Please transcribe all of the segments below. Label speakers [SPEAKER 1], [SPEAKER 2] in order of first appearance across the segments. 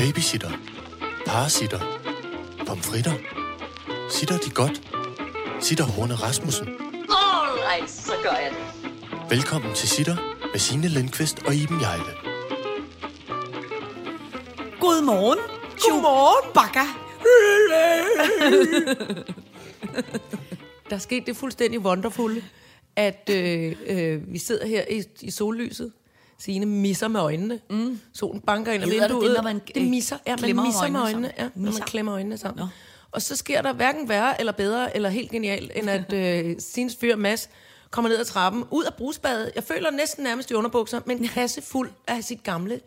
[SPEAKER 1] Babysitter. Parasitter. Pomfritter. Sitter de godt? Sitter Horne Rasmussen.
[SPEAKER 2] Alright, så gør jeg det.
[SPEAKER 1] Velkommen til Sitter med Signe Lindqvist og Iben Jejle.
[SPEAKER 3] Godmorgen. Godmorgen, Bakka.
[SPEAKER 4] Der skete det fuldstændig wonderful, at øh, øh, vi sidder her i, i sollyset. Signe misser med øjnene. Mm. Solen banker ind
[SPEAKER 3] det
[SPEAKER 4] vinduet.
[SPEAKER 3] det, når man,
[SPEAKER 4] det
[SPEAKER 3] øh,
[SPEAKER 4] misser, ja, man misser med
[SPEAKER 3] øjnene sammen?
[SPEAKER 4] Ja, når man klemmer øjnene sammen.
[SPEAKER 3] Nå.
[SPEAKER 4] Og så sker der hverken værre eller bedre, eller helt genialt, end at øh, Sines fyr Mads kommer ned ad trappen, ud af brusbadet. Jeg føler næsten nærmest i underbukser, men en kasse fuld af sit gamle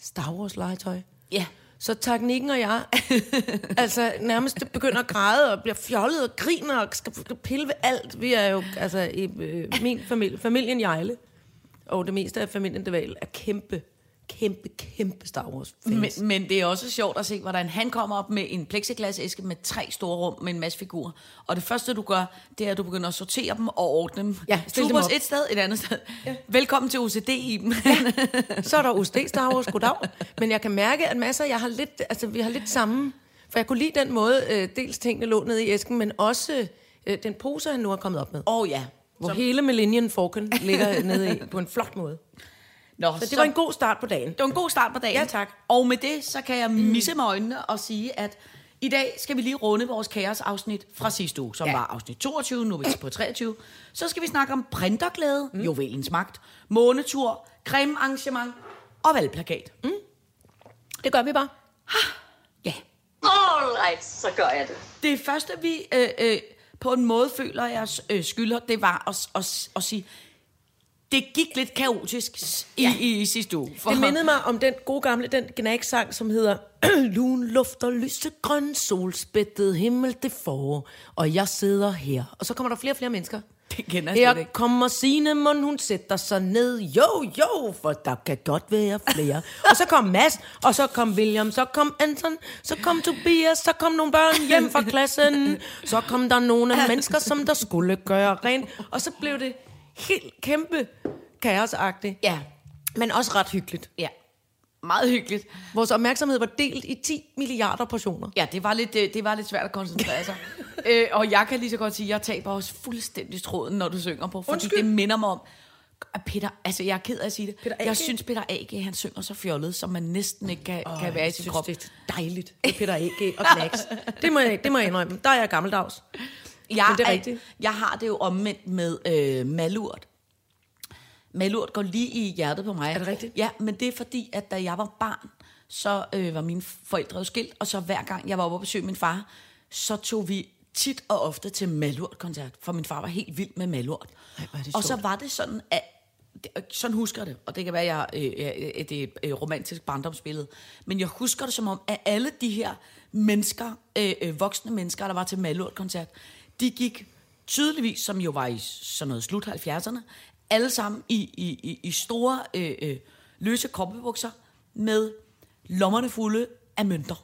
[SPEAKER 4] Star Wars legetøj.
[SPEAKER 3] Ja.
[SPEAKER 4] Så teknikken og jeg, altså nærmest begynder at græde og bliver fjollet og griner og skal pille ved alt. Vi er jo, altså i øh, min familie, familien Jejle, og det meste af familien Deval er kæmpe, kæmpe, kæmpe Star Wars fans.
[SPEAKER 3] Men, men det er også sjovt at se, hvordan han kommer op med en plexiglasæske med tre store rum med en masse figurer. Og det første, du gør, det er, at du begynder at sortere dem og ordne dem.
[SPEAKER 4] Ja, stille dem op.
[SPEAKER 3] et sted, et andet sted. Ja. Velkommen til OCD, Iben.
[SPEAKER 4] Så er der OSD Star Wars, goddag. Men jeg kan mærke, at masser, jeg har lidt, altså vi har lidt samme, for jeg kunne lide den måde, øh, dels tingene lå nede i æsken, men også øh, den pose, han nu er kommet op med.
[SPEAKER 3] Åh oh, ja.
[SPEAKER 4] Hvor hele Millennium Falcon ligger nede i på en flot måde.
[SPEAKER 3] Nå,
[SPEAKER 4] Så det var en god start på dagen.
[SPEAKER 3] Det var en god start på dagen.
[SPEAKER 4] Ja, tak.
[SPEAKER 3] Og med det, så kan jeg misse med øjnene og sige, at i dag skal vi lige runde vores kaos-afsnit fra sidste uge, som ja. Var afsnit 22, nu er vi på 23. Så skal vi snakke om printerglæde, mm. juvelens magt, månetur, cremearrangement og valgplakat. Mm.
[SPEAKER 4] Det gør vi bare.
[SPEAKER 3] Ja.
[SPEAKER 2] Alright, så gør jeg det.
[SPEAKER 3] Det første, vi øh, øh, på en måde føler, jeg øh, skylder, det var at, at, at sige, det gik lidt kaotisk i, ja. i, i sidste uge. For
[SPEAKER 4] Det mindede mig om den gode gamle, den gnag-sang, som hedder Lun luft og lysegrøn solspættet himmel det får, og jeg sidder her. Og så kommer der flere og flere mennesker.
[SPEAKER 3] Det kender jeg slet ikke.
[SPEAKER 4] kommer Signe Mund, hun sætter sig ned. Jo, jo, for der kan godt være flere. og så kom Mads, og så kom William, så kom Anton, så kom Tobias, så kom nogle børn hjem fra klassen. Så kom der nogle mennesker, som der skulle gøre rent. Og så blev det helt kæmpe kaosagtigt.
[SPEAKER 3] Ja,
[SPEAKER 4] Men også ret hyggeligt.
[SPEAKER 3] ja. Meget hyggeligt.
[SPEAKER 4] Vores opmærksomhed var delt i 10 milliarder portioner.
[SPEAKER 3] Ja, det var lidt, øh, det var lidt svært at koncentrere sig. øh, og jeg kan lige så godt sige, at jeg taber også fuldstændig tråden, når du synger på, fordi
[SPEAKER 4] Undskyld.
[SPEAKER 3] det minder mig om, at Peter, altså jeg er ked af at sige det,
[SPEAKER 4] Peter
[SPEAKER 3] jeg synes Peter A.G., han synger så fjollet, som man næsten ikke kan, oh, kan være i sin krop.
[SPEAKER 4] det er dejligt med Peter A.G. og Knacks. det, må jeg, det må jeg indrømme. Der er jeg gammeldags.
[SPEAKER 3] Jeg,
[SPEAKER 4] Men det er rigtigt.
[SPEAKER 3] Jeg har det jo omvendt med øh, malurt. Malurt går lige i hjertet på mig.
[SPEAKER 4] Er det rigtigt?
[SPEAKER 3] Ja, men det er fordi, at da jeg var barn, så øh, var mine forældre jo skilt, og så hver gang jeg var oppe og besøge min far, så tog vi tit og ofte til Malurt-koncert, for min far var helt vild med Malurt.
[SPEAKER 4] Ej,
[SPEAKER 3] og så var det sådan, at sådan husker jeg det, og det kan være, jeg, øh, øh, at det er et øh, romantisk barndomsbillede, men jeg husker det som om, at alle de her mennesker, øh, øh, voksne mennesker, der var til Malurt-koncert, de gik tydeligvis, som jo var i sådan noget slut 70'erne, alle sammen i, i, i, i store øh, øh, løse kroppebukser med lommerne fulde af mønter.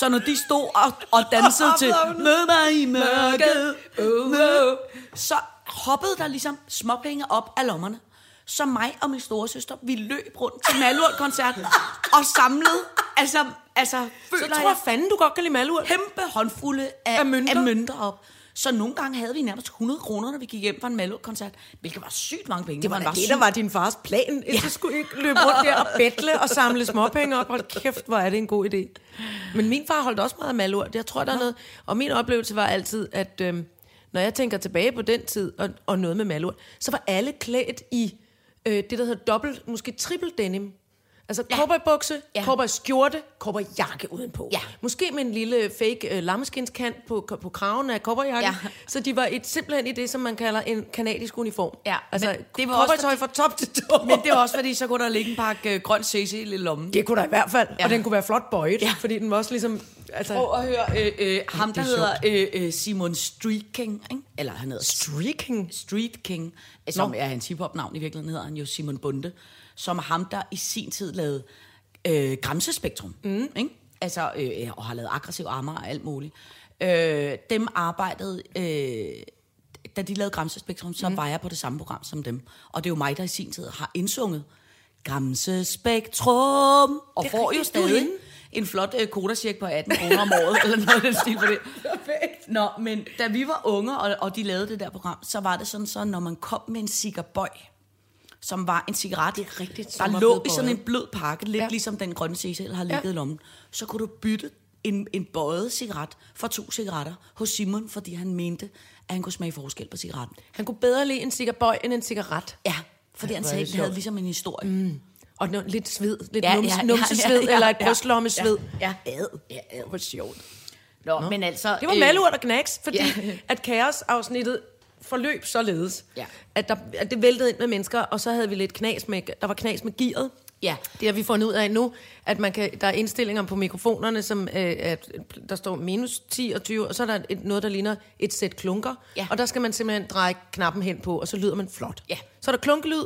[SPEAKER 3] Så når de stod og, og dansede til Mød mig i mørket, oh, oh, så hoppede der ligesom småpenge op af lommerne. Så mig og min storesøster, vi løb rundt til Malurt-koncerten og samlede, altså, altså
[SPEAKER 4] Så
[SPEAKER 3] føler
[SPEAKER 4] tror jeg fanden, du godt kan lide malurt.
[SPEAKER 3] kæmpe håndfulde af,
[SPEAKER 4] Af mønter.
[SPEAKER 3] af mønter op. Så nogle gange havde vi nærmest 100 kroner, når vi gik hjem fra en Malurt-koncert, hvilket var sygt mange penge.
[SPEAKER 4] Det var da det,
[SPEAKER 3] sygt-
[SPEAKER 4] der var din fars plan. Ja. Så skulle ikke løbe rundt der og bettle og samle småpenge op. Hold kæft, hvor er det en god idé. Men min far holdt også meget af malurt. Jeg tror, der er noget... Og min oplevelse var altid, at øhm, når jeg tænker tilbage på den tid og, og noget med malurt, så var alle klædt i øh, det, der hedder dobbelt, måske triple denim. Altså ja. cowboybukse, ja.
[SPEAKER 3] Ja.
[SPEAKER 4] cowboyskjorte, cowboyjakke udenpå.
[SPEAKER 3] Ja.
[SPEAKER 4] Måske med en lille fake øh, lammeskinnskant på, på kraven af cowboyjakken.
[SPEAKER 3] Ja.
[SPEAKER 4] Så de var et, simpelthen i det, som man kalder en kanadisk uniform.
[SPEAKER 3] Ja,
[SPEAKER 4] altså
[SPEAKER 3] men det var
[SPEAKER 4] cowboytøj fra top til tå.
[SPEAKER 3] Men det var også fordi, så kunne der ligge en pakke øh, grønt CC i lille lommen.
[SPEAKER 4] Det kunne der i hvert fald. Ja. Og den kunne være flot bøjet, ja. Fordi den var også ligesom... Altså,
[SPEAKER 3] Prøv at høre, øh, øh, ham der
[SPEAKER 4] er
[SPEAKER 3] hedder øh, øh, Simon Street King, ikke? eller han hedder
[SPEAKER 4] streaking.
[SPEAKER 3] Street King, øh, som
[SPEAKER 4] Nå.
[SPEAKER 3] er hans hiphop-navn i virkeligheden, hedder han jo Simon Bunde, som ham, der i sin tid lavede øh, Gramsespektrum, mm. ikke? Altså, øh, og har lavet aggressiv armer og alt muligt. Øh, dem arbejdede, øh, da de lavede Gramsespektrum, så mm. var jeg på det samme program som dem. Og det er jo mig, der i sin tid har indsunget Gramsespektrum, og
[SPEAKER 4] Det
[SPEAKER 3] får jo stadig en flot øh, kodasjek på 18 kroner om året, eller noget den stil for det. Nå, men da vi var unge, og, og de lavede det der program, så var det sådan, så når man kom med en cigarbøj, som var en cigaret, det
[SPEAKER 4] er rigtigt,
[SPEAKER 3] der lå i sådan en blød pakke, lidt
[SPEAKER 4] Ja.
[SPEAKER 3] ja. ligesom den grønne cecil har ligget
[SPEAKER 4] Ja.
[SPEAKER 3] i lommen, så kunne du bytte en, en bøjet cigaret for to cigaretter hos Simon, fordi han mente, at han kunne smage forskel på cigaretten.
[SPEAKER 4] Han kunne bedre lide en cigarbøj end en cigaret.
[SPEAKER 3] Ja, fordi han
[SPEAKER 4] hvor er
[SPEAKER 3] sagde, at det havde ligesom en historie. Mm.
[SPEAKER 4] Og no, lidt sved, lidt
[SPEAKER 3] Ja,
[SPEAKER 4] ja, nums,
[SPEAKER 3] ja,
[SPEAKER 4] ja,
[SPEAKER 3] ja,
[SPEAKER 4] numsesved,
[SPEAKER 3] ja, ja,
[SPEAKER 4] eller et
[SPEAKER 3] ja.
[SPEAKER 4] brystlommesved.
[SPEAKER 3] Ja.
[SPEAKER 4] Ad, ja, ad, hvor sjovt.
[SPEAKER 3] Nå, Nå, men altså...
[SPEAKER 4] Det var
[SPEAKER 3] øh,
[SPEAKER 4] malurt og knacks, fordi
[SPEAKER 3] Ja.
[SPEAKER 4] ja. at kaosafsnittet forløb således,
[SPEAKER 3] Ja.
[SPEAKER 4] at, der, at det væltede ind med mennesker, og så havde vi lidt knas med, der var knas med gearet.
[SPEAKER 3] Ja.
[SPEAKER 4] Det har vi fundet ud af nu, at man kan, der er indstillinger på mikrofonerne, som øh, at der står minus 10 og 20, og så er der et, noget, der ligner et sæt klunker,
[SPEAKER 3] Ja.
[SPEAKER 4] og der skal man simpelthen dreje knappen hen på, og så lyder man flot.
[SPEAKER 3] Ja.
[SPEAKER 4] Så er der klunkelyd,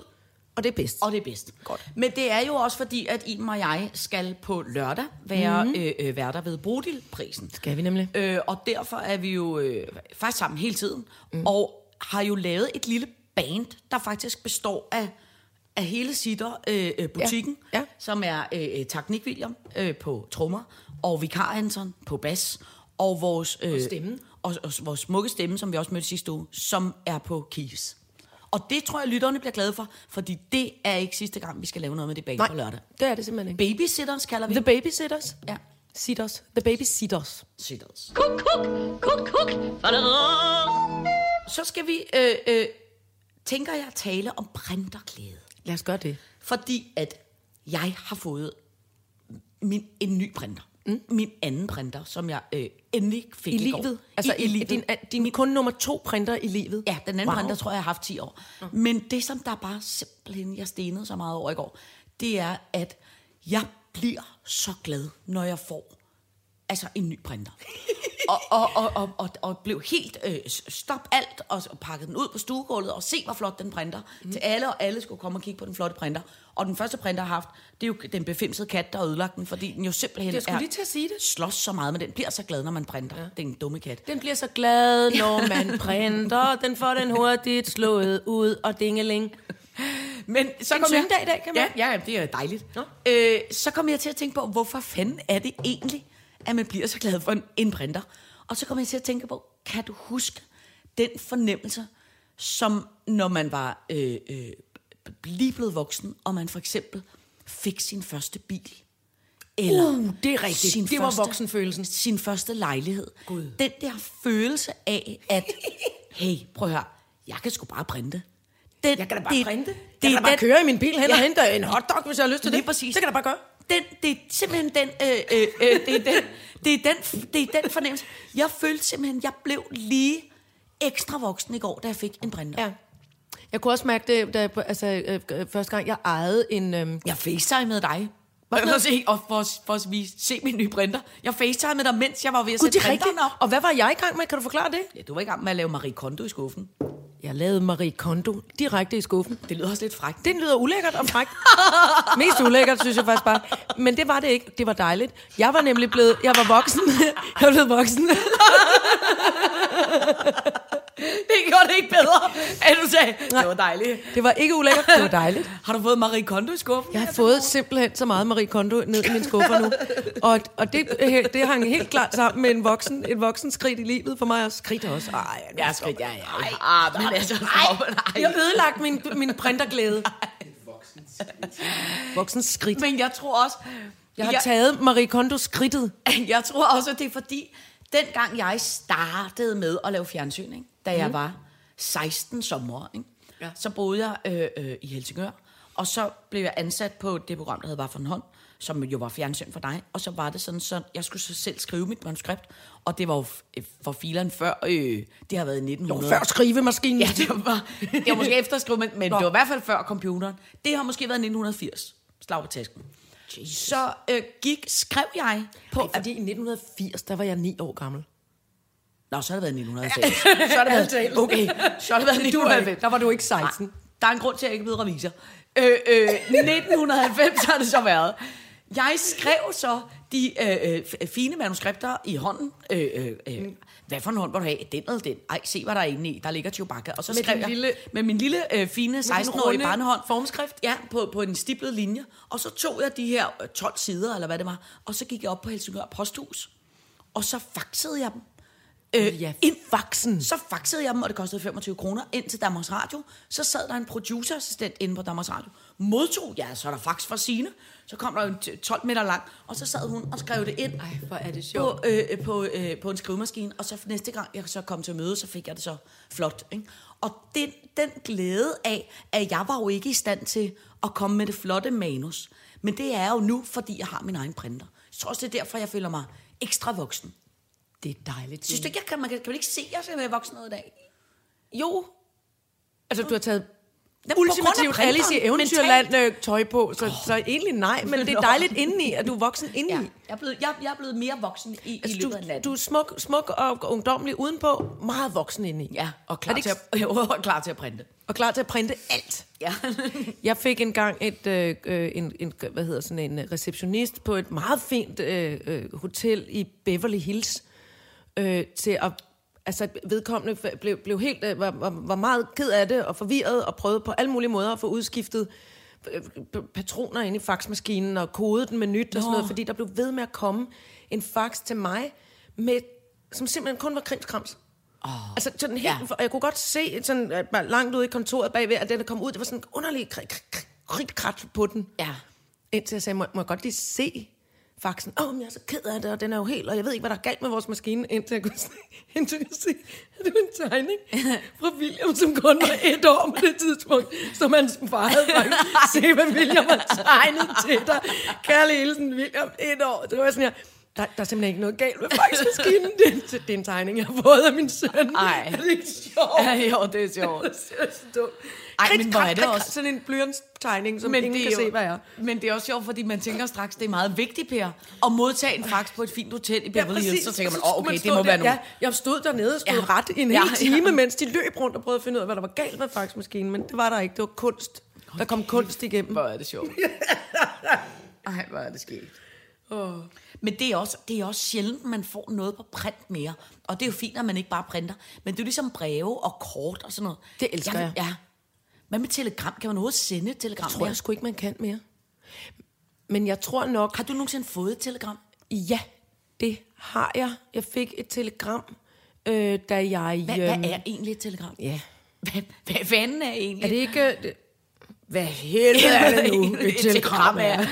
[SPEAKER 4] og det er bedst.
[SPEAKER 3] Og det er bedst. Godt. Men det er jo også fordi, at Iben og jeg skal på lørdag være mm. øh, øh, værter ved Bodilprisen.
[SPEAKER 4] Skal vi nemlig.
[SPEAKER 3] Øh, og derfor er vi jo øh, faktisk sammen hele tiden. Mm. Og har jo lavet et lille band, der faktisk består af, af hele Sitter øh, øh, butikken,
[SPEAKER 4] Ja, ja.
[SPEAKER 3] som er øh, øh, Teknik William øh, på trommer, og Vikar Anton på bas, og vores, øh,
[SPEAKER 4] stemme.
[SPEAKER 3] Og, og vores smukke stemme, som vi også mødte sidste uge, som er på keys. Og det tror jeg, lytterne bliver glade for, fordi det er ikke sidste gang, vi skal lave noget med det band
[SPEAKER 4] Nej,
[SPEAKER 3] på lørdag.
[SPEAKER 4] det er det simpelthen ikke.
[SPEAKER 3] Babysitters kalder vi
[SPEAKER 4] The Babysitters?
[SPEAKER 3] Ja.
[SPEAKER 4] Sitters. The Babysitters.
[SPEAKER 3] Sitters.
[SPEAKER 2] Kuk, kuk, kuk, kuk.
[SPEAKER 3] Så skal vi, øh, øh, tænker jeg, tale om printerglæde.
[SPEAKER 4] Lad os gøre det.
[SPEAKER 3] Fordi at jeg har fået min, en ny printer. Mm. Min anden printer, som jeg øh, endelig fik
[SPEAKER 4] I
[SPEAKER 3] i, går.
[SPEAKER 4] livet? Altså
[SPEAKER 3] I, i livet.
[SPEAKER 4] Din, din kun nummer to printer i livet?
[SPEAKER 3] Ja, den anden
[SPEAKER 4] Wow.
[SPEAKER 3] printer tror jeg, jeg har haft 10 år. Men det, som der bare simpelthen, jeg stenede så meget over i går, det er, at jeg bliver så glad, når jeg får altså en ny printer. og, og, og, og, og, og blev helt øh, stop alt og, og pakket den ud på stuegulvet og se, hvor flot den printer. Mm. Til alle, og alle skulle komme og kigge på den flotte printer. Og den første printer, jeg har haft, det er jo den befimsede kat, der har ødelagt den, fordi den jo simpelthen
[SPEAKER 4] Jeg skulle
[SPEAKER 3] er,
[SPEAKER 4] lige til at sige det.
[SPEAKER 3] slås så meget, men den bliver så glad, når man printer. Ja. Det er en dumme kat.
[SPEAKER 4] Den bliver så glad, når man printer. Den får den hurtigt slået ud og dingeling.
[SPEAKER 3] Men så
[SPEAKER 4] en
[SPEAKER 3] kom jeg,
[SPEAKER 4] syndag i dag, kan man-
[SPEAKER 3] ja, ja, det er dejligt.
[SPEAKER 4] Nå.
[SPEAKER 3] Øh, så kom jeg til at tænke på, hvorfor fanden er det egentlig, at man bliver så glad for en, en printer? Og så kom jeg til at tænke på, kan du huske den fornemmelse, som når man var øh, øh, lige blevet voksen, og man for eksempel fik sin første bil? Eller
[SPEAKER 4] Uh, det er rigtigt. Det var voksenfølelsen.
[SPEAKER 3] Sin første lejlighed.
[SPEAKER 4] Gud.
[SPEAKER 3] Den der følelse af, at hey, prøv at høre, jeg kan sgu bare printe. Den,
[SPEAKER 4] Jeg kan da bare printe.
[SPEAKER 3] Det
[SPEAKER 4] Jeg kan
[SPEAKER 3] er
[SPEAKER 4] da bare
[SPEAKER 3] den-
[SPEAKER 4] køre i min bil hen
[SPEAKER 3] Ja.
[SPEAKER 4] og hente en hotdog, hvis jeg har lyst til
[SPEAKER 3] Lige
[SPEAKER 4] det.
[SPEAKER 3] præcis.
[SPEAKER 4] Det kan jeg da bare gøre.
[SPEAKER 3] Den, det er simpelthen den, øh, øh, øh, det, er den, det, er den, det er den fornemmelse. Jeg følte simpelthen, jeg blev lige ekstra voksen i går, da jeg fik en printer.
[SPEAKER 4] Ja. Jeg kunne også mærke det, da jeg, altså, øh, øh, første gang jeg ejede en... Øh,
[SPEAKER 3] Jeg facetime med dig.
[SPEAKER 4] Noget?
[SPEAKER 3] at, se, og for, for at vise, se min nye printer. Jeg facetime med dig, mens jeg var ved at
[SPEAKER 4] Gud,
[SPEAKER 3] sætte
[SPEAKER 4] er
[SPEAKER 3] printeren op.
[SPEAKER 4] Og hvad var jeg i gang med? Kan du forklare det?
[SPEAKER 3] Ja, du var i gang med at lave Marie Kondo i skuffen.
[SPEAKER 4] Jeg lavede Marie Kondo direkte i skuffen.
[SPEAKER 3] Det lyder også lidt frækt.
[SPEAKER 4] Det lyder ulækkert og frækt. Mest ulækkert, synes jeg faktisk bare. Men det var det ikke. Det var dejligt. Jeg var nemlig blevet... Jeg var voksen. Jeg var blevet voksen.
[SPEAKER 3] Det gjorde det ikke bedre, at du sagde, det var dejligt.
[SPEAKER 4] Det var ikke ulækkert. Det var dejligt.
[SPEAKER 3] Har du fået Marie Kondo i skuffen?
[SPEAKER 4] Jeg har fået simpelthen så meget Marie Kondo ned i min skuffer nu. Og, og det, det hang helt klart sammen med en voksen, et voksen skridt i livet for mig. Og skridt også. Ej,
[SPEAKER 3] Jeg er skridt, ja, ja. Ah, men altså,
[SPEAKER 4] jeg har ødelagt min, min printerglæde. Voksen skridt.
[SPEAKER 3] Men jeg tror også...
[SPEAKER 4] Jeg har taget Marie Kondo skridtet.
[SPEAKER 3] Jeg tror også, at det er fordi, dengang jeg startede med at lave fjernsyn, ikke? Da jeg var 16 sommer, ikke? Ja. så boede jeg øh, øh, i Helsingør, og så blev jeg ansat på det program, der hed Var for en hånd, som jo var fjernsyn for dig, og så var det sådan, så jeg skulle så selv skrive mit manuskript, og det var jo øh, for fileren før, øh, det har været i 1900.
[SPEAKER 4] Før skrivemaskinen.
[SPEAKER 3] Ja, det var, det var måske efter skrive, men, men det var i hvert fald før computeren. Det har måske været 1980. Slag på tasken. Så øh, gik, skrev jeg på...
[SPEAKER 4] Ej, fordi i 1980, der var jeg 9 år gammel.
[SPEAKER 3] Nå, så har det været 1990. så har det været, okay, så har det været 1990.
[SPEAKER 4] Der var du ikke 16.
[SPEAKER 3] Nej, der er en grund til, at jeg ikke blevet revisor. Øh, øh, 1990 har det så været. Jeg skrev så de øh, øh, f- fine manuskripter i hånden. Øh, øh, øh, hvad for en hånd vil du have? Den eller den? Ej, se hvad der er inde i. Der ligger Chewbacca. Og så
[SPEAKER 4] Med
[SPEAKER 3] skrev jeg
[SPEAKER 4] lille-
[SPEAKER 3] med min lille øh, fine 16-årige
[SPEAKER 4] runde
[SPEAKER 3] barnehånd.
[SPEAKER 4] formskrift?
[SPEAKER 3] Ja, på, på en stiplet linje. Og så tog jeg de her øh, 12 sider, eller hvad det var, og så gik jeg op på Helsingør Posthus. Og så faxede jeg dem. Øh,
[SPEAKER 4] Ja,
[SPEAKER 3] ind
[SPEAKER 4] faxen.
[SPEAKER 3] Så faxede jeg dem, og det kostede 25 kroner, ind til Danmarks Radio. Så sad der en producerassistent inde på Danmarks Radio. Modtog, ja, så er der fax fra Signe. Så kom der en t- 12 meter lang, og så sad hun og skrev det ind
[SPEAKER 4] Ej, hvor er det sjovt.
[SPEAKER 3] på, øh, på, øh, på en skrivemaskine. Og så næste gang, jeg så kom til møde, så fik jeg det så flot. Ikke? Og den, den glæde af, at jeg var jo ikke i stand til at komme med det flotte manus. Men det er jo nu, fordi jeg har min egen printer. Jeg tror også, det er derfor, jeg føler mig ekstra voksen.
[SPEAKER 4] Det er dejligt.
[SPEAKER 3] Synes du ikke, jeg kan, man kan, kan man ikke se, at jeg er voksen noget i dag?
[SPEAKER 4] Jo. Altså, du har taget
[SPEAKER 3] af
[SPEAKER 4] ultimativt Alice i Eventyrland øh, tøj på, så, så egentlig nej, men det er dejligt indeni, at du er voksen indeni.
[SPEAKER 3] Ja, jeg er blevet, jeg, jeg er blevet mere voksen i,
[SPEAKER 4] Altså,
[SPEAKER 3] i løbet af
[SPEAKER 4] du,
[SPEAKER 3] natten.
[SPEAKER 4] du er smuk, smuk og ungdomlig udenpå, meget voksen indeni.
[SPEAKER 3] ja, og klar, til at, jo, og klar til at printe.
[SPEAKER 4] Og klar til at printe alt.
[SPEAKER 3] Ja.
[SPEAKER 4] Jeg fik engang et, øh, øh, en, en, hvad hedder sådan en øh, receptionist på et meget fint øh, øh, hotel i Beverly Hills øh, til at altså vedkommende blev, blev helt, øh, var, var, var meget ked af det og forvirret og prøvede på alle mulige måder at få udskiftet øh, p- patroner ind i faxmaskinen og kode den med nyt og sådan noget, fordi der blev ved med at komme en fax til mig, med, som simpelthen kun var krimskrams. Oh, altså sådan helt,
[SPEAKER 3] ja.
[SPEAKER 4] og jeg kunne godt se sådan, langt ude i kontoret bagved, at den der kom ud, det var sådan en underlig krit, krat på den.
[SPEAKER 3] Ja.
[SPEAKER 4] Indtil jeg sagde, må, må jeg godt lige se faxen? Åh, oh, men jeg er så ked af det, og den er jo helt, og jeg ved ikke, hvad der er galt med vores maskine, indtil jeg kunne se, indtil jeg kunne se at det var en tegning fra William, som kun var et år på det tidspunkt, som hans far havde faktisk. Se, hvad William har tegnet til dig. Kærlig hilsen, William, et år. Det var sådan her, der, der er simpelthen ikke noget galt med faxmaskinen. Det, det er en tegning, jeg har fået af min søn.
[SPEAKER 3] Ej.
[SPEAKER 4] Er det ikke sjovt?
[SPEAKER 3] Ja, jo, det er sjovt.
[SPEAKER 4] Det er så dumt.
[SPEAKER 3] Ej,
[SPEAKER 4] Krit,
[SPEAKER 3] men hvor er det også-
[SPEAKER 4] Sådan en blyantstegning, som
[SPEAKER 3] Men
[SPEAKER 4] ingen
[SPEAKER 3] det,
[SPEAKER 4] kan
[SPEAKER 3] er
[SPEAKER 4] se,
[SPEAKER 3] jo,
[SPEAKER 4] hvad er.
[SPEAKER 3] men det er også sjovt, fordi man tænker straks, det er meget vigtigt, Per, at modtage en fax på et fint hotel i Beverly Hills. Så tænker man, åh,
[SPEAKER 4] skulle
[SPEAKER 3] okay,
[SPEAKER 4] man
[SPEAKER 3] det må
[SPEAKER 4] der-
[SPEAKER 3] være nogen.
[SPEAKER 4] Ja, jeg stod dernede og stod
[SPEAKER 3] Ja.
[SPEAKER 4] ja. ret i en
[SPEAKER 3] Ja,
[SPEAKER 4] hel
[SPEAKER 3] ja.
[SPEAKER 4] time, mens de løb rundt og prøvede at finde ud af, hvad der var galt med faxmaskinen, men det var der ikke. Det var kunst. Der kom kunst igennem.
[SPEAKER 3] Hvor er det sjovt. Ej, hvor er det sket. Men det er, også, det er også sjældent, man får noget på print mere. Og det er jo fint, at man ikke bare printer. Men det er jo ligesom breve og kort og sådan noget.
[SPEAKER 4] Det elsker jeg.
[SPEAKER 3] Ja. Hvad med telegram? Kan man overhovedet sende telegram
[SPEAKER 4] tror
[SPEAKER 3] mere?
[SPEAKER 4] jeg sgu ikke, man kan mere. Men jeg tror nok...
[SPEAKER 3] Har du nogensinde fået et telegram?
[SPEAKER 4] Ja, det har jeg. Jeg fik et telegram, øh, da jeg...
[SPEAKER 3] Hvad,
[SPEAKER 4] øhm,
[SPEAKER 3] hvad er egentlig et telegram?
[SPEAKER 4] Ja.
[SPEAKER 3] Hvad, hvad fanden er egentlig?
[SPEAKER 4] Er det ikke... øh, Det, hvad helvede er det nu, et telegram er?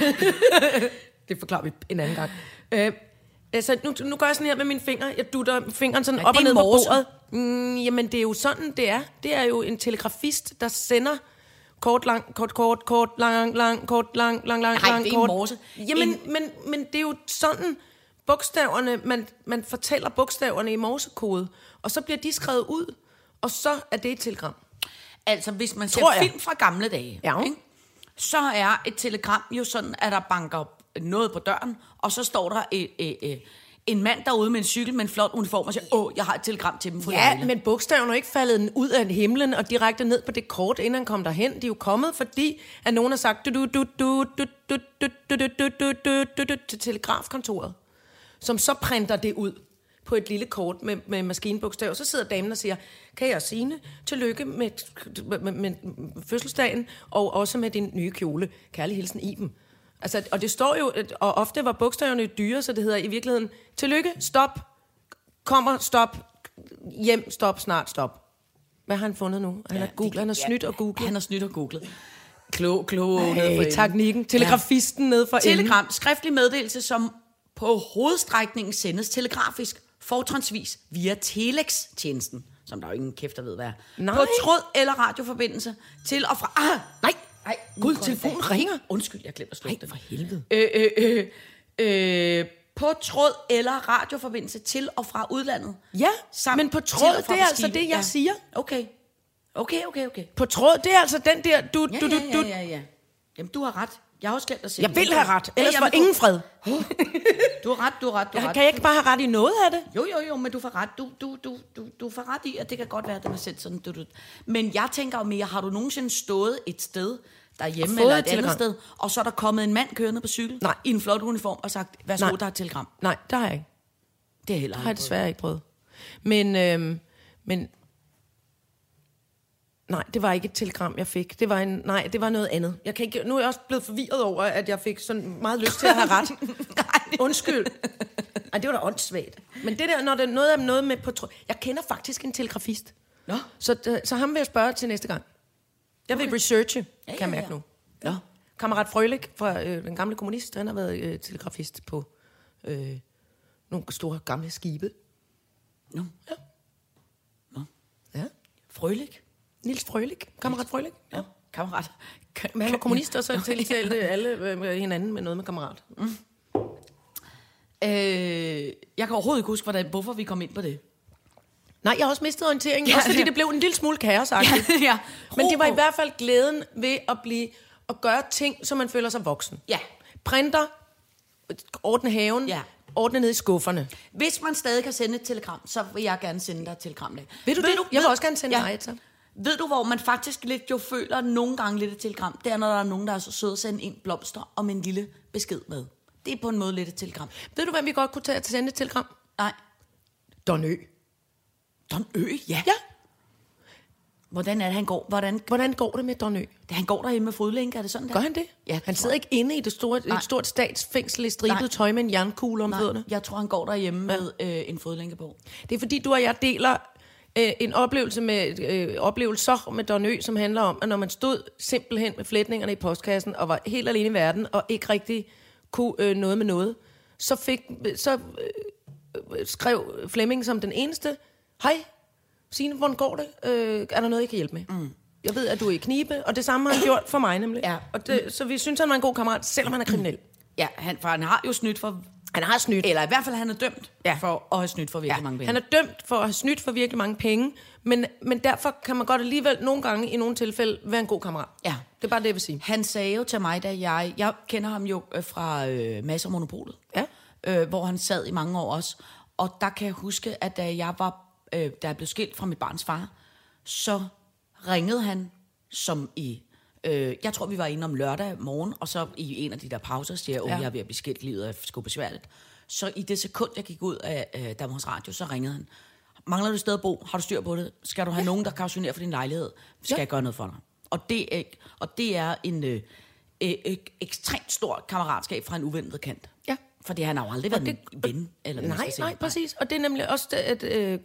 [SPEAKER 4] det forklarer vi en anden gang. Øh, altså, nu, nu gør jeg sådan her med mine fingre. Jeg dutter fingeren sådan
[SPEAKER 3] Ja,
[SPEAKER 4] op
[SPEAKER 3] det
[SPEAKER 4] og ned på bordet. Mm, jamen, det er jo sådan, det er. Det er jo en telegrafist, der sender kort, lang, kort, kort, kort, lang, lang, kort, lang, lang, lang,
[SPEAKER 3] Nej,
[SPEAKER 4] lang,
[SPEAKER 3] det er
[SPEAKER 4] kort.
[SPEAKER 3] morse.
[SPEAKER 4] Jamen,
[SPEAKER 3] En-
[SPEAKER 4] men, men det er jo sådan, bogstaverne, man, man fortæller bogstaverne i morsekode, og så bliver de skrevet ud, og så er det et telegram.
[SPEAKER 3] Altså, hvis man ser film fra gamle dage,
[SPEAKER 4] Ja.
[SPEAKER 3] ikke? så er et telegram jo sådan, at der banker noget på døren, og så står der øh, øh, øh, en mand derude med en cykel med en flot uniform og siger, åh, jeg har et telegram til dem på
[SPEAKER 4] Ja,
[SPEAKER 3] Lejle."
[SPEAKER 4] men bogstaverne er ikke faldet ud af himlen og direkte ned på det kort, inden han kom derhen. De er jo kommet, fordi at nogen har sagt du, du, du, du, du, du, du, du, du, du, du, til telegrafkontoret, som så printer det ud på et lille kort med, med maskinbogstaver. Så sidder damen og siger, kan jeg Signe, tillykke med, med, med, med fødselsdagen, og også med din nye kjole. Kærlig hilsen Iben. Altså, og det står jo, og ofte var bogstaverne dyre, så det hedder i virkeligheden, tillykke, stop, kommer, stop, hjem, stop, snart, stop. Hvad har han fundet nu? Han, ja, har, googlet, han har snydt og googlet.
[SPEAKER 3] Han har snydt og googlet. Klog, klog. nede for
[SPEAKER 4] Hey, teknikken. Telegrafisten nede for.
[SPEAKER 3] Telegram, skriftlig meddelelse, som på hovedstrækningen sendes telegrafisk, fortrinsvis via Telex-tjenesten, som der er jo ingen kæft, der ved, hvad er.
[SPEAKER 4] Nej.
[SPEAKER 3] På tråd eller radioforbindelse til og fra... Ah, nej, nu
[SPEAKER 4] Gud, telefonen ringer.
[SPEAKER 3] Undskyld, jeg glemte at slukke
[SPEAKER 4] Nej,
[SPEAKER 3] den.
[SPEAKER 4] for helvede.
[SPEAKER 3] Øh, øh, øh, øh, på tråd eller radioforbindelse til og fra udlandet.
[SPEAKER 4] Ja,
[SPEAKER 3] Samt
[SPEAKER 4] men på tråd, det er altså det, jeg siger.
[SPEAKER 3] Okay. Okay, okay, okay.
[SPEAKER 4] På tråd, det er altså den der, du,
[SPEAKER 3] Ja,
[SPEAKER 4] du, du,
[SPEAKER 3] ja, ja, ja, ja. Jamen, du har ret. Jeg har også glemt at sige
[SPEAKER 4] Jeg vil have ret, ellers
[SPEAKER 3] ja,
[SPEAKER 4] var ingen fred.
[SPEAKER 3] Du har ret, du har ret, du har ret.
[SPEAKER 4] kan jeg ikke bare have ret i noget af det?
[SPEAKER 3] Jo, jo, jo, men du får ret. Du, du, du, du, du får ret i, at det kan godt være, at den er sendt sådan. Du, du. Men jeg tænker jo mere, har du nogensinde stået et sted derhjemme eller
[SPEAKER 4] et
[SPEAKER 3] et andet sted, og så er der kommet en mand kørende på cykel
[SPEAKER 4] Nej.
[SPEAKER 3] i en flot uniform og sagt, værsgo,
[SPEAKER 4] Nej.
[SPEAKER 3] der er et telegram.
[SPEAKER 4] Nej, det har jeg ikke.
[SPEAKER 3] Det er heller
[SPEAKER 4] Det har jeg desværre ikke prøvet. Men, øhm, men nej, det var ikke et telegram, jeg fik. Det var en, nej, det var noget andet. Jeg kan ikke, nu er jeg også blevet forvirret over, at jeg fik sådan meget lyst til at have ret. Undskyld. Ej, det var da åndssvagt. Men det der, når det er noget noget med på... tro- Jeg kender faktisk en telegrafist.
[SPEAKER 3] Nå.
[SPEAKER 4] Så, øh, så ham vil jeg spørge til næste gang. Jeg vil researche,
[SPEAKER 3] Ja,
[SPEAKER 4] kan
[SPEAKER 3] ja,
[SPEAKER 4] jeg mærke
[SPEAKER 3] ja.
[SPEAKER 4] nu.
[SPEAKER 3] Nå.
[SPEAKER 4] Kammerat Frølik fra øh, den gamle kommunist, han har været øh, telegrafist på øh, nogle store gamle skibe.
[SPEAKER 3] Nå.
[SPEAKER 4] Ja.
[SPEAKER 3] Nå.
[SPEAKER 4] Ja.
[SPEAKER 3] Frølik.
[SPEAKER 4] Nils Frølik. Kammerat Frølik.
[SPEAKER 3] Ja. Kammerat.
[SPEAKER 4] Men han var kommunist, og så tiltalte alle øh, hinanden med noget med kammerat.
[SPEAKER 3] Øh, jeg kan overhovedet ikke huske, hvordan, hvorfor vi kom ind på det.
[SPEAKER 4] Nej, jeg har også mistet orienteringen,
[SPEAKER 3] Ja,
[SPEAKER 4] ja, også fordi
[SPEAKER 3] ja.
[SPEAKER 4] det blev en lille smule kaos
[SPEAKER 3] ja.
[SPEAKER 4] Men det var i hvert fald glæden ved at blive at gøre ting, så man føler sig voksen.
[SPEAKER 3] Ja.
[SPEAKER 4] Printer, ordne haven,
[SPEAKER 3] Ja.
[SPEAKER 4] ordne ned i skufferne.
[SPEAKER 3] Hvis man stadig kan sende et telegram, så vil jeg gerne sende dig et telegram. Ved
[SPEAKER 4] du det? Jeg vil også gerne sende dig et.
[SPEAKER 3] Ved du, hvor man faktisk lidt jo føler nogle gange lidt et telegram? Det er, når der er nogen, der er så søde at sende en blomster om en lille besked med. Det er på en måde lidt et telegram.
[SPEAKER 4] Ved du, hvem vi godt kunne tage til sende et telegram?
[SPEAKER 3] Nej.
[SPEAKER 4] Don Ø.
[SPEAKER 3] Don Ø, ja.
[SPEAKER 4] Ja.
[SPEAKER 3] Hvordan er det, han går? Hvordan,
[SPEAKER 4] Hvordan går det med Don Ø?
[SPEAKER 3] han går derhjemme med fodlænke, er det sådan der?
[SPEAKER 4] Gør han det?
[SPEAKER 3] Ja.
[SPEAKER 4] Han sidder ikke inde i det store,
[SPEAKER 3] Nej.
[SPEAKER 4] et stort statsfængsel i stribet
[SPEAKER 3] Nej.
[SPEAKER 4] tøj med en jernkugle om
[SPEAKER 3] Nej,
[SPEAKER 4] fødderne.
[SPEAKER 3] jeg tror, han går derhjemme med øh, en fodlænke på.
[SPEAKER 4] Det er fordi, du og jeg deler øh, en oplevelse med øh, oplevelser med Don Ø, som handler om, at når man stod simpelthen med flætningerne i postkassen og var helt alene i verden og ikke rigtig kunne øh, noget med noget, så, fik, så øh, skrev Flemming som den eneste, hej, Signe, hvordan går det? Øh, er der noget, jeg kan hjælpe med? Mm. Jeg ved, at du er i knibe, og det samme har han gjort for mig nemlig.
[SPEAKER 3] Ja.
[SPEAKER 4] Og det, så vi synes, han var en god kammerat, selvom han er kriminel.
[SPEAKER 3] Ja, han, for han har jo snydt for...
[SPEAKER 4] Han har snydt.
[SPEAKER 3] Eller i hvert fald, han er dømt
[SPEAKER 4] Ja.
[SPEAKER 3] for at have snydt for virkelig ja. mange penge.
[SPEAKER 4] Han er dømt for at have snydt for virkelig mange penge, men, men derfor kan man godt alligevel nogle gange i nogle tilfælde være en god kammerat.
[SPEAKER 3] Ja.
[SPEAKER 4] Det er bare det, jeg vil sige.
[SPEAKER 3] Han sagde jo til mig, da jeg... Jeg kender ham jo øh, fra øh, Mads og Monopolet.
[SPEAKER 4] Ja.
[SPEAKER 3] Øh, hvor han sad i mange år også. Og der kan jeg huske, at da jeg var... Øh, da jeg blev skilt fra mit barns far, så ringede han som i... Øh, jeg tror, vi var inde om lørdag morgen, og så i en af de der pauser siger jeg, at
[SPEAKER 4] Ja.
[SPEAKER 3] jeg er ved at blive skilt, livet er sgu besværligt. Så i det sekund, jeg gik ud af øh, Danmarks Radio, så ringede han. Mangler du et sted at bo? Har du styr på det? Skal du have ja. nogen, der kautionerer for din lejlighed? Skal
[SPEAKER 4] Ja.
[SPEAKER 3] jeg gøre noget for dig? Og det er, og det er en øh, øh, ekstremt stor kammeratskab fra en uventet kant. Fordi han har jo aldrig været
[SPEAKER 4] det-
[SPEAKER 3] en ven. Eller
[SPEAKER 4] Nej,
[SPEAKER 3] sige.
[SPEAKER 4] nej, præcis. Og det er nemlig også det, at, øh,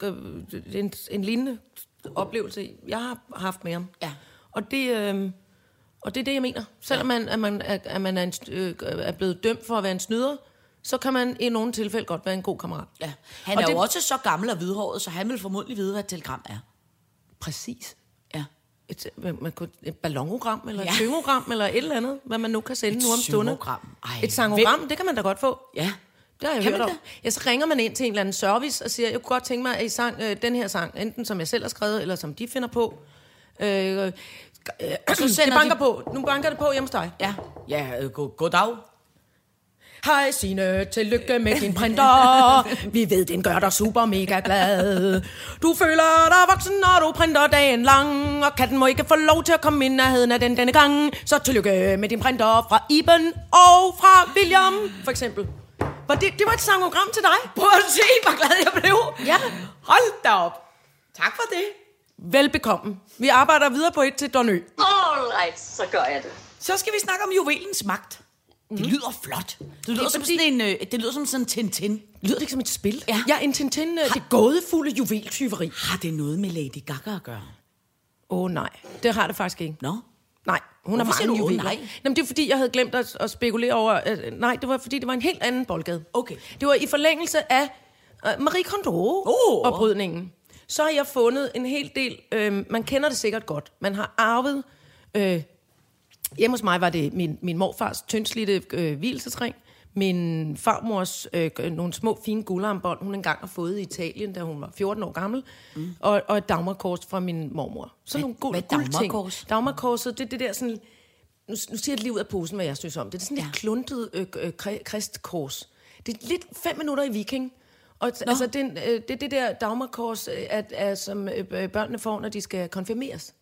[SPEAKER 4] en, en lignende oplevelse, jeg har haft med ham.
[SPEAKER 3] Ja.
[SPEAKER 4] Og det, øh, og det er det, jeg mener. Selvom man, at man, er, at man er, en, øh, er blevet dømt for at være en snyder, så kan man i nogle tilfælde godt være en god kammerat.
[SPEAKER 3] Ja. Han
[SPEAKER 4] Og
[SPEAKER 3] er
[SPEAKER 4] det-
[SPEAKER 3] jo også så gammel og hvidhåret, så han vil formodentlig vide, hvad et telegram er.
[SPEAKER 4] Præcis. Et, man kunne, et ballonogram, eller ja. Et syngogram, eller et eller andet, hvad man nu kan sende
[SPEAKER 3] Et
[SPEAKER 4] nu om stunden. et sangogram, det kan man da godt få.
[SPEAKER 3] Ja.
[SPEAKER 4] Det har jeg
[SPEAKER 3] Kan
[SPEAKER 4] hørt om.
[SPEAKER 3] det?
[SPEAKER 4] Ja, så ringer man ind til en eller anden service og siger, jeg kunne godt tænke mig, at I sang øh, den her sang, enten som jeg selv har skrevet, eller som de finder på. Øh, øh,
[SPEAKER 3] Og så
[SPEAKER 4] det
[SPEAKER 3] sender
[SPEAKER 4] banker
[SPEAKER 3] de-
[SPEAKER 4] på. Nu banker det på hjemme hos dig.
[SPEAKER 3] Ja. Ja, øh, god, goddag.
[SPEAKER 4] Hej Signe, tillykke med din printer. Vi ved, den gør dig super mega glad. Du føler dig voksen, når du printer dagen lang. Og katten må ikke få lov til at komme i nærheden af den denne gang. Så tillykke med din printer fra Iben og fra William, for eksempel. Var det, det var et sangogram til dig.
[SPEAKER 3] Prøv at se, hvor glad jeg blev.
[SPEAKER 4] Ja.
[SPEAKER 3] Hold da op. Tak for det.
[SPEAKER 4] Velbekomme. Vi arbejder videre på et til Donø.
[SPEAKER 2] All right, så gør jeg det.
[SPEAKER 3] Så skal vi snakke om juvelens magt. Det lyder flot. Det lyder,
[SPEAKER 4] Det
[SPEAKER 3] som
[SPEAKER 4] fordi-
[SPEAKER 3] sådan en, øh, det lyder som sådan en Tintin.
[SPEAKER 4] Lyder det ikke som et spil?
[SPEAKER 3] Ja.
[SPEAKER 4] Ja, en Tintin, øh, det gådefulde juveltyveri.
[SPEAKER 3] Har det noget med Lady Gaga at gøre?
[SPEAKER 4] Åh oh, nej, det har det faktisk ikke.
[SPEAKER 3] Nå?
[SPEAKER 4] Nej, hun har
[SPEAKER 3] Hvorfor
[SPEAKER 4] mange juveler.
[SPEAKER 3] nej?
[SPEAKER 4] Jamen, det er fordi, jeg havde glemt at, at spekulere over... At, nej, det var fordi, det var en helt anden boldgade.
[SPEAKER 3] Okay.
[SPEAKER 4] Det var i forlængelse af uh, Marie Kondo-oprydningen. Så har jeg fundet en hel del... Øh, man kender det sikkert godt. Man har arvet... Øh, hjemme hos mig var det min, min morfars tyndslidte øh, hvilesesring. Min farmors øh, nogle små fine guldarmbånd, hun engang har fået i Italien, da hun var 14 år gammel. Mm. Og, og et dagmarkors fra min mormor. Så nogle guld,
[SPEAKER 3] hvad
[SPEAKER 4] guldting.
[SPEAKER 3] dagmarkors?
[SPEAKER 4] Dagmarkorset, det er det der sådan... Nu, nu siger jeg lige ud af posen, hvad jeg synes om det. Det er sådan ja. Lidt kluntet øh, øh, kri- kristkors. Det er lidt fem minutter i viking. Og t- altså, det, øh, det det der dagmarkors, øh, at, at, som øh, børnene får, når de skal konfirmeres.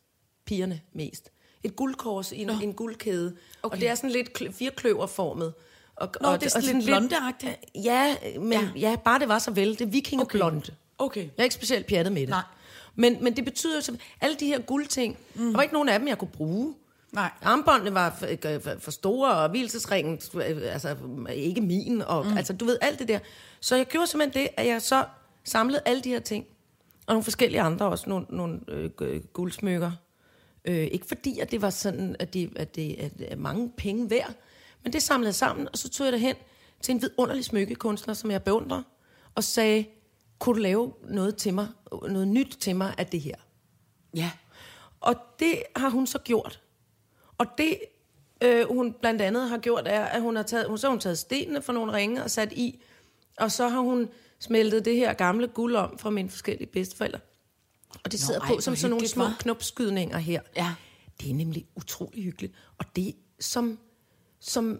[SPEAKER 4] Pigerne mest. Et guldkors i en, en guldkæde. Okay.
[SPEAKER 3] Okay.
[SPEAKER 4] Og det er sådan lidt kl- firkløverformet. Og,
[SPEAKER 3] Nå, det er sådan lidt blondeagtigt.
[SPEAKER 4] Ja, men ja.
[SPEAKER 3] Ja.
[SPEAKER 4] bare det var så vel. Det er vikingeblonde.
[SPEAKER 3] Okay.
[SPEAKER 4] Jeg er ikke specielt pjattet med det.
[SPEAKER 3] Nej.
[SPEAKER 4] Men, men det betyder jo, alle de her guldting, mm. der var ikke nogen af dem, jeg kunne bruge.
[SPEAKER 3] Nej.
[SPEAKER 4] Armbåndene var for, for- for store, og hvilesesringen, altså ikke min, og mm. altså du ved, alt det der. Så jeg gjorde simpelthen det, at jeg så samlede alle de her ting, og nogle forskellige andre også, nogle, nogle øh, gu- guldsmykker. Øh, ikke fordi, at det var sådan, at det, at det at det er mange penge værd, men det samlede sammen, og så tog jeg det hen til en vidunderlig smykkekunstner, som jeg beundrer, og sagde, kunne du lave noget til mig, noget nyt til mig af det her?
[SPEAKER 3] Ja.
[SPEAKER 4] Og det har hun så gjort. Og det, øh, hun blandt andet har gjort, er, at hun har taget, hun, så har hun taget stenene fra nogle ringe og sat i, og så har hun smeltet det her gamle guld om fra mine forskellige bedsteforældre. Og det
[SPEAKER 3] Nå,
[SPEAKER 4] sidder
[SPEAKER 3] ej,
[SPEAKER 4] på som sådan nogle små knopskydninger her.
[SPEAKER 3] Ja.
[SPEAKER 4] Det er nemlig utrolig hyggeligt. Og det, som, som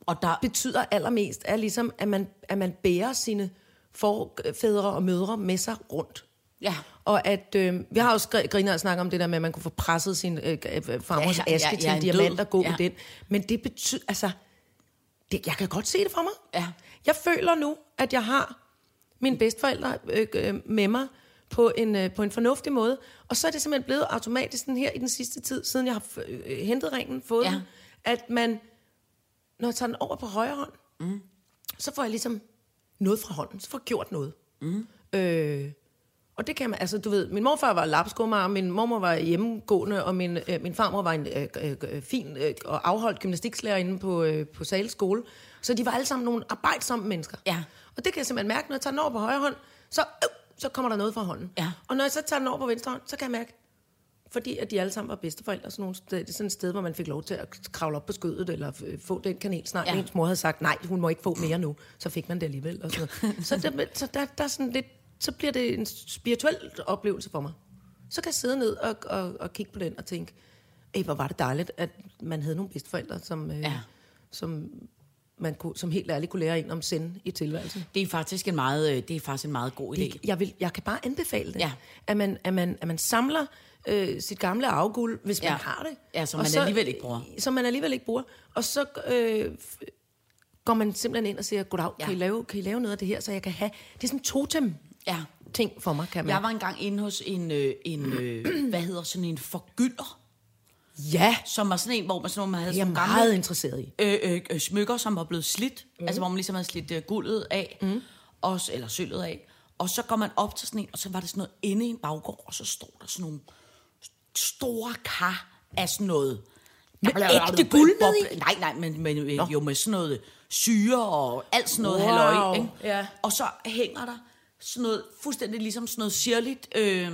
[SPEAKER 3] Og der,
[SPEAKER 4] betyder allermest, er ligesom, at man, at man bærer sine forfædre og mødre med sig rundt.
[SPEAKER 3] Ja.
[SPEAKER 4] Og at, øh, vi har også gr- griner og snakket om det der med, at man kunne få presset sin øh, øh, farmors
[SPEAKER 3] Ja,
[SPEAKER 4] ja,
[SPEAKER 3] ja,
[SPEAKER 4] aske
[SPEAKER 3] ja,
[SPEAKER 4] til en
[SPEAKER 3] en
[SPEAKER 4] diamant og gå
[SPEAKER 3] Ja.
[SPEAKER 4] med den. Men det betyder, altså, det, jeg kan godt se det for mig.
[SPEAKER 3] Ja.
[SPEAKER 4] Jeg føler nu, at jeg har mine bedsteforældre øh, øh, med mig på en, øh, på en fornuftig måde. Og så er det simpelthen blevet automatisk sådan her i den sidste tid, siden jeg har øh, hentet ringen, fået
[SPEAKER 3] Ja.
[SPEAKER 4] den, at man, når jeg tager den over på højre hånd, mm. så får jeg ligesom noget fra hånden. Så får jeg gjort noget. Mm. Øh, og det kan man, altså du ved, min morfar var lapskummer, min mormor var hjemmegående, og min, øh, min farmor var en øh, øh, øh, fin øh, og afholdt gymnastiklærer inde på, øh, på Sales skole. Så de var alle sammen nogle arbejdsomme mennesker.
[SPEAKER 3] Ja.
[SPEAKER 4] Og det kan jeg simpelthen mærke, når jeg tager den over på højre hånd, så, øh, så kommer der noget fra hånden.
[SPEAKER 3] Ja.
[SPEAKER 4] Og når jeg så tager den over på venstre hånd, så kan jeg mærke, fordi at de alle sammen var bedsteforældre, sådan nogle sted, det er sådan et sted, hvor man fik lov til at kravle op på skødet, eller f- få den kanelsnegl. Ja.
[SPEAKER 3] Ja.
[SPEAKER 4] Ens mor havde sagt, nej, hun må ikke få mere nu. Så fik man det alligevel. Og sådan noget. så der, så der, der er sådan lidt, så bliver det en spirituel oplevelse for mig. Så kan jeg sidde ned og, og, og kigge på den og tænke, Ej, hvor var det dejligt, at man havde nogle bedsteforældre, som, øh,
[SPEAKER 3] Ja.
[SPEAKER 4] som, man kunne, som helt ærligt kunne lære en om sind i tilværelsen.
[SPEAKER 3] det er faktisk en meget, øh, det er faktisk en meget god idé.
[SPEAKER 4] Det, jeg, vil, jeg kan bare anbefale det.
[SPEAKER 3] Ja.
[SPEAKER 4] At, man, at, man, at man samler øh, sit gamle afguld, hvis ja. Man har det.
[SPEAKER 3] Ja, som man alligevel ikke bruger.
[SPEAKER 4] Som man alligevel ikke bruger. Og så øh, går man simpelthen ind og siger, goddag, ja. Kan, I lave, kan I lave noget af det her, så jeg kan have... Det er sådan totem
[SPEAKER 3] Ja.
[SPEAKER 4] ting for mig, kan man.
[SPEAKER 3] Jeg var engang inde hos en, øh, en øh, hvad hedder sådan en forgylder,
[SPEAKER 4] Ja,
[SPEAKER 3] som var sådan en, hvor man, sådan, man havde
[SPEAKER 4] er
[SPEAKER 3] sådan
[SPEAKER 4] jeg
[SPEAKER 3] nogle
[SPEAKER 4] meget
[SPEAKER 3] gamle
[SPEAKER 4] interesseret i.
[SPEAKER 3] øh, øh, øh, smykker, som var blevet slidt. Mm. Altså, hvor man ligesom havde slidt øh, guldet af, mm. og, eller sølvet af. Og så går man op til sådan en, og så var det sådan noget inde i en baggård, og så stod der sådan nogle store kar af sådan noget...
[SPEAKER 4] Med ægte guld ned i?
[SPEAKER 3] Nej, nej, men, men øh, jo med sådan noget syre og alt sådan noget
[SPEAKER 4] Wow,
[SPEAKER 3] halløj. Ikke?
[SPEAKER 4] ja.
[SPEAKER 3] Og så hænger der sådan noget, fuldstændig ligesom sådan noget sirligt, øh,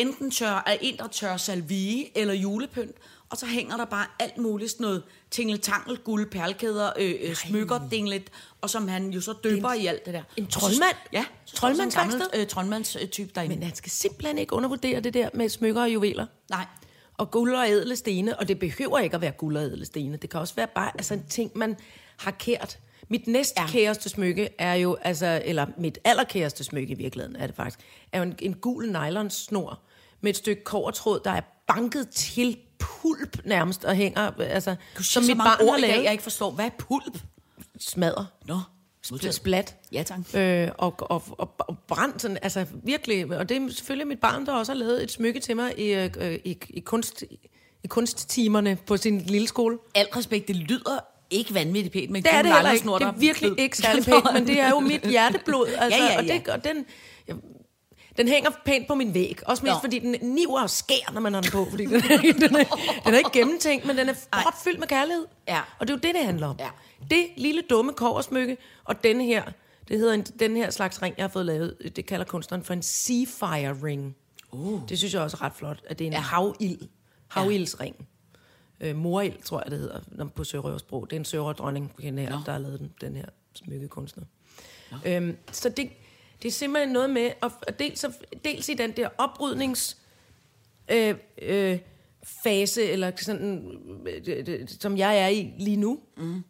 [SPEAKER 3] enten tør, er en, der tør salvie eller julepynt, og så hænger der bare alt muligt sådan noget tingeltangel, guld, perlekæder, øh, øh, smykker, dinglet, og som han jo så døber i alt det der.
[SPEAKER 4] en troldmand?
[SPEAKER 3] Ja.
[SPEAKER 4] Troldmandsværksted?
[SPEAKER 3] Troldmandsværksted? Øh, troldmandstype derinde.
[SPEAKER 4] Men han skal simpelthen ikke undervurdere det der med smykker og juveler.
[SPEAKER 3] Nej.
[SPEAKER 4] Og guld og ædle stene, og det behøver ikke at være guld og ædle stene. Det kan også være bare altså, en ting, man har kært. Mit næstkæreste smykke er jo, altså, eller mit allerkæreste smykke i virkeligheden er det faktisk, er jo en, en gul nylonsnor med et stykke kovertråd, der er banket til pulp nærmest og hænger, altså,
[SPEAKER 3] Du
[SPEAKER 4] som mit barn har
[SPEAKER 3] ord
[SPEAKER 4] lavet.
[SPEAKER 3] jeg ikke forstår. Hvad er pulp?
[SPEAKER 4] Smadrer.
[SPEAKER 3] Nå,
[SPEAKER 4] Spl- splat.
[SPEAKER 3] Ja, tak.
[SPEAKER 4] Øh, og, og, og, og brændt sådan, altså virkelig. Og det er selvfølgelig mit barn, der også har lavet et smykke til mig i, øh, i, i, kunst, i kunsttimerne på sin lille skole.
[SPEAKER 3] Al respekt, det lyder ikke vanvittigt pænt, men
[SPEAKER 4] Det er det heller ikke. Det er virkelig ikke særlig pænt, men det er jo mit hjerteblod. Altså,
[SPEAKER 3] Ja, ja,
[SPEAKER 4] Og,
[SPEAKER 3] ja.
[SPEAKER 4] det, og den, den hænger pænt på min væg. Også mest
[SPEAKER 3] Nå.
[SPEAKER 4] fordi den niver og skær, når man har den på. Fordi den, er, den, er, den er ikke gennemtænkt, men den er fyldt med kærlighed.
[SPEAKER 3] Ja.
[SPEAKER 4] Og det er jo det, det handler om.
[SPEAKER 3] Ja.
[SPEAKER 4] Det lille dumme koversmykke, og denne her, det hedder en, den her slags ring, jeg har fået lavet, det kalder kunstneren for en Seafire ring. Uh. Det synes jeg også er ret flot, at det er en ja.
[SPEAKER 3] Ja.
[SPEAKER 4] havild, havildsring. Øh, morild, tror jeg, det hedder på sørøversprog. Det er en sørøverdronning, den her, der har lavet den, den her smykkekunstner. Øhm, så det, det er simpelthen noget med, at, dels, dels i den der oprydnings øh, øh, fase, eller sådan, øh, det- det- som jeg er i lige nu. Mm.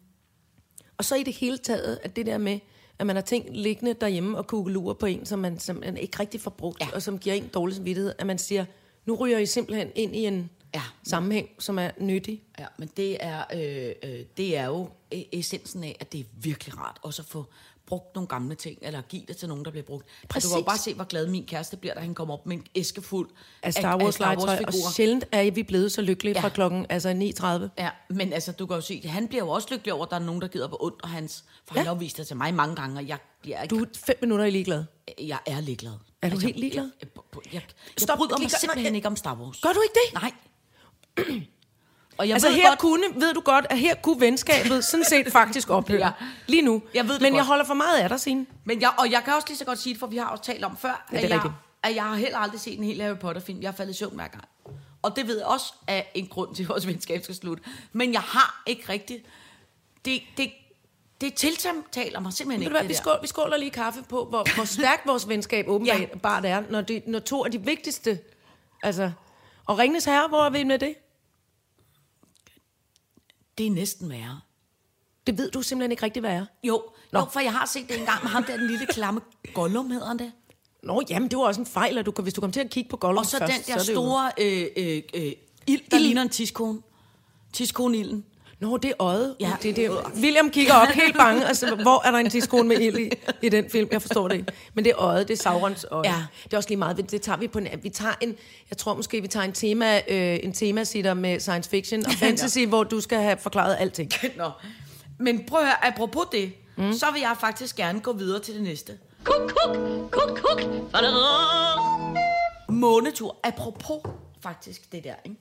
[SPEAKER 4] Og så i det hele taget, at det der med, at man har ting liggende derhjemme og kugelure på en, som man, man ikke rigtig får brugt, ja. og som giver en dårlig samvittighed, at man siger, nu ryger I simpelthen ind i en
[SPEAKER 3] Ja.
[SPEAKER 4] sammenhæng, som er nyttig.
[SPEAKER 3] Ja, men det er, øh, øh, det er jo e- essensen af, at det er virkelig rart også at få brugt nogle gamle ting, eller give det til nogen, der bliver brugt. Præcis. Du kan jo bare se, hvor glad min kæreste bliver, da han kommer op med en æske fuld
[SPEAKER 4] Af Star Wars,
[SPEAKER 3] Star Wars
[SPEAKER 4] legetøj, og
[SPEAKER 3] figurer.
[SPEAKER 4] sjældent er vi blevet så lykkelige
[SPEAKER 3] Ja.
[SPEAKER 4] fra klokken altså 9.30.
[SPEAKER 3] Ja, men altså, du kan jo se, han bliver jo også lykkelig over, at der er nogen, der gider på ondt, og hans, for ja. han har jo vist det til mig mange gange, og jeg, jeg,
[SPEAKER 4] Du er fem minutter i ligeglad.
[SPEAKER 3] jeg er ligeglad.
[SPEAKER 4] Er du
[SPEAKER 3] altså,
[SPEAKER 4] helt ligeglad?
[SPEAKER 3] Jeg, jeg, jeg, jeg, jeg
[SPEAKER 4] Stop,
[SPEAKER 3] bryder mig simpelthen ikke om Star Wars.
[SPEAKER 4] Gør du ikke det?
[SPEAKER 3] Nej. og jeg
[SPEAKER 4] Altså
[SPEAKER 3] ved
[SPEAKER 4] her
[SPEAKER 3] godt,
[SPEAKER 4] kunne, ved du godt, at her kunne venskabet sådan set faktisk ophøre.
[SPEAKER 3] Ja.
[SPEAKER 4] Lige nu.
[SPEAKER 3] Jeg ved det
[SPEAKER 4] Men jeg
[SPEAKER 3] godt.
[SPEAKER 4] holder for meget af dig, Signe.
[SPEAKER 3] Men jeg, og jeg kan også lige så godt sige det, for vi har også talt om før,
[SPEAKER 4] Ja,
[SPEAKER 3] at, jeg,
[SPEAKER 4] rigtigt.
[SPEAKER 3] at jeg har heller aldrig set en hel Harry Potter-film. Jeg har faldet i søvn hver gang. Og det ved jeg også er en grund til, at vores venskab skal slutte. Men jeg har ikke rigtigt... Det, det, det tiltaler mig simpelthen ikke,
[SPEAKER 4] hvad,
[SPEAKER 3] det
[SPEAKER 4] vi, skål, vi skåler lige kaffe på, hvor, hvor stærkt vores venskab åbenbart
[SPEAKER 3] Ja.
[SPEAKER 4] er, når, det, når to af de vigtigste, altså, og Ringnes Herre, hvor er vi med det?
[SPEAKER 3] Det er næsten værre.
[SPEAKER 4] Det ved du simpelthen ikke rigtig, hvad er.
[SPEAKER 3] Jo,
[SPEAKER 4] Nå.
[SPEAKER 3] jo, for jeg har set det engang med ham der, den lille klamme Gollum, hedder han det.
[SPEAKER 4] Nå, jamen, det var også en fejl, at du, hvis du kommer til at kigge på Gollum
[SPEAKER 3] Og så
[SPEAKER 4] først,
[SPEAKER 3] den der
[SPEAKER 4] er det jo-
[SPEAKER 3] store øh, øh, øh, ild, der
[SPEAKER 4] Ild.
[SPEAKER 3] ligner en tiskone. Tiskone-ilden.
[SPEAKER 4] Nå, det er øjet.
[SPEAKER 3] Ja.
[SPEAKER 4] Ja. Det, er det. William kigger op helt bange. Altså, hvor er der en tidskone med ild i, i den film? Jeg forstår det ikke. Men det er øjet, det er Saurons øje.
[SPEAKER 3] Ja.
[SPEAKER 4] Det er også lige meget. Det tager vi på en, vi tager en, jeg tror måske, vi tager en tema, øh, en temasitter med science fiction og fantasy, hvor du skal have forklaret alting.
[SPEAKER 3] Nå. Men prøv at høre, apropos det, mm. så vil jeg faktisk gerne gå videre til det næste.
[SPEAKER 2] Kuk, kuk, kuk, kuk.
[SPEAKER 3] Månetur. Apropos faktisk det der, ikke?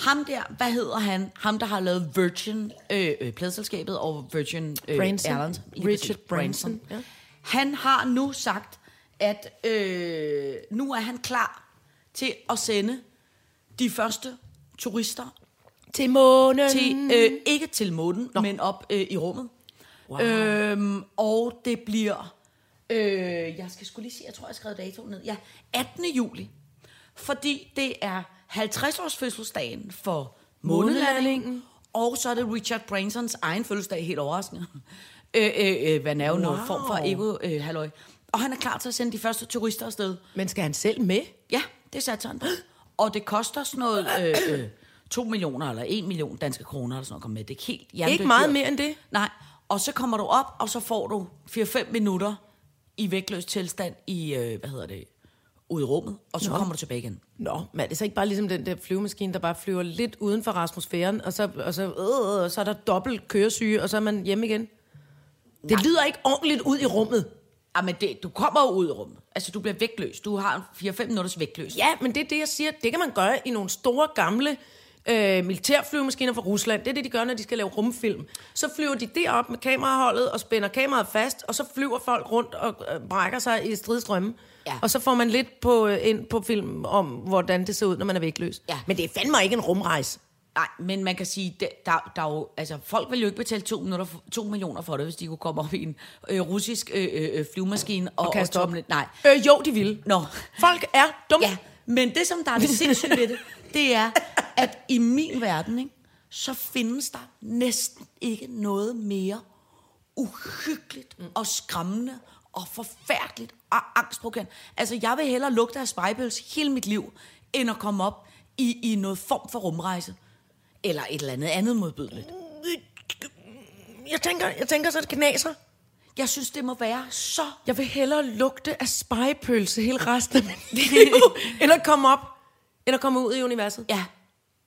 [SPEAKER 3] Ham der, hvad hedder han? Ham, der har lavet Virgin, øh, øh, pladselskabet og Virgin øh,
[SPEAKER 4] Branson.
[SPEAKER 3] Airlines.
[SPEAKER 4] Richard
[SPEAKER 3] præcis,
[SPEAKER 4] Branson, ja.
[SPEAKER 3] Han har nu sagt, at øh, nu er han klar til at sende de første turister
[SPEAKER 4] Til månen.
[SPEAKER 3] til, øh, ikke til månen, Nå. men op øh, i rummet. Wow. Øhm, og det bliver, øh, jeg skal skulle lige sige, jeg tror, jeg har skrevet datoen ned. Ja, 18. juli. Fordi det er 50 års fødselsdagen for månelandingen. Og så er det Richard Bransons egen fødselsdag, helt overraskende. Øh, øh, øh, hvad er jo wow. noget form for ego øh, halløj. Og han er klar til at sende de første turister afsted.
[SPEAKER 4] Men skal han selv med?
[SPEAKER 3] Ja, det satte han på. Og det koster sådan noget... Øh, øh, 2 millioner eller 1 million danske kroner eller sådan noget komme med. Det er helt
[SPEAKER 4] Ikke meget mere end det?
[SPEAKER 3] Nej, og så kommer du op, og så får du 4-5 minutter i vægtløs tilstand i, øh, hvad hedder det, ude i rummet, og så Nå. kommer du tilbage igen.
[SPEAKER 4] Nå, men er det så ikke bare ligesom den der flyvemaskine, der bare flyver lidt uden for atmosfæren, og så, og så, øh, og så er der dobbelt køresyge, og så er man hjemme igen? Det lyder ikke ordentligt ud i rummet.
[SPEAKER 3] Ja, men det, du kommer jo ud i rummet. Altså, du bliver vægtløs. Du har 4-5 minutters vægtløs.
[SPEAKER 4] Ja, men det er det, jeg siger. Det kan man gøre i nogle store, gamle øh, militærflyvemaskiner fra Rusland. Det er det, de gør, når de skal lave rumfilm. Så flyver de derop med kameraholdet og spænder kameraet fast, og så flyver folk rundt og øh, brækker sig i stridstrømme.
[SPEAKER 3] Ja.
[SPEAKER 4] Og så får man lidt på, øh, ind på film om, hvordan det ser ud, når man er vægtløs.
[SPEAKER 3] Ja.
[SPEAKER 4] Men det er fandme ikke en rumrejse.
[SPEAKER 3] Nej, men man kan sige, der, der, der er jo, altså, folk vil jo ikke betale 2, minutter, for- 2 millioner for det, hvis de kunne komme op i en øh, russisk øh, øh, flyvemaskine og,
[SPEAKER 4] Og kaste op.
[SPEAKER 3] tumle- Nej.
[SPEAKER 4] Øh, jo, de vil.
[SPEAKER 3] Nå.
[SPEAKER 4] Folk er dumme.
[SPEAKER 3] Ja, men det, som der er det sindssyge ved det, det er, at i min verden, ikke, så findes der næsten ikke noget mere uhyggeligt og skræmmende og forfærdeligt og angstprovokerende. Altså, jeg vil hellere lugte af spejpøls hele mit liv, end at komme op i, i noget form for rumrejse. Eller et eller andet andet modbydeligt.
[SPEAKER 4] Jeg tænker, jeg tænker så, det knaser.
[SPEAKER 3] Jeg synes, det må være så...
[SPEAKER 4] Jeg vil hellere lugte af spejepølse hele resten af mit liv, end at komme op, end at komme ud i universet.
[SPEAKER 3] Ja.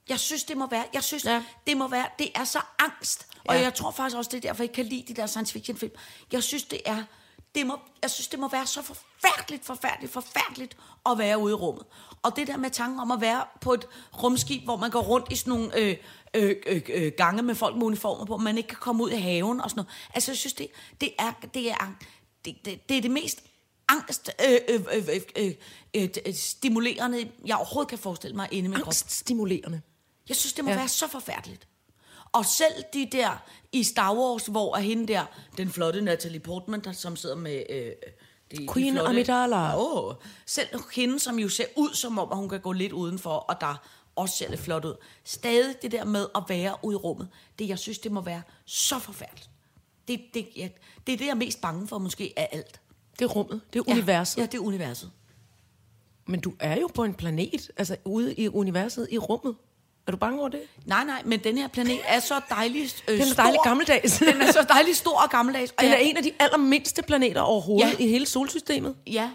[SPEAKER 3] Jeg synes, det må være, jeg synes,
[SPEAKER 4] Ja.
[SPEAKER 3] det må være, det er så angst. Og
[SPEAKER 4] Ja.
[SPEAKER 3] jeg tror faktisk også, det er derfor, jeg kan lide de der science fiction film. Jeg synes, det er, det må, jeg synes, det må være så forfærdeligt, forfærdeligt, forfærdeligt at være ude i rummet. Og det der med tanken om at være på et rumskib, hvor man går rundt i sådan nogle øh, øh, øh, øh, gange med folk med uniformer på, man ikke kan komme ud i haven og sådan noget. Altså, jeg synes, det, det er, det er, det, det, det er det mest angst øh, øh, øh, øh, øh, øh, stimulerende, jeg overhovedet kan forestille mig inde i min krop.
[SPEAKER 4] Angststimulerende.
[SPEAKER 3] Jeg synes, det må
[SPEAKER 4] ja.
[SPEAKER 3] være så forfærdeligt. Og selv de der i Star Wars, hvor er hende der, den flotte Natalie Portman, der, som sidder med... Øh, de,
[SPEAKER 4] Queen
[SPEAKER 3] de flotte,
[SPEAKER 4] Amidala.
[SPEAKER 3] Åh, selv hende, som jo ser ud som om, at hun kan gå lidt udenfor, og der også ser lidt flot ud. Stadig det der med at være ude i rummet, det jeg synes, det må være så forfærdeligt. Det, det, ja, det er det, jeg er mest bange for måske af alt.
[SPEAKER 4] Det er rummet. Det er
[SPEAKER 3] Ja,
[SPEAKER 4] universet.
[SPEAKER 3] Ja, det er universet.
[SPEAKER 4] Men du er jo på en planet, altså ude i universet, i rummet. Er du bange over det?
[SPEAKER 3] Nej, nej, men den her planet er så dejligt øh,
[SPEAKER 4] Den er
[SPEAKER 3] stor.
[SPEAKER 4] dejlig gammeldags.
[SPEAKER 3] Den er så dejligt stor og gammeldags. Og
[SPEAKER 4] Den er en af de allermindste planeter overhovedet
[SPEAKER 3] Ja.
[SPEAKER 4] i hele solsystemet.
[SPEAKER 3] Ja,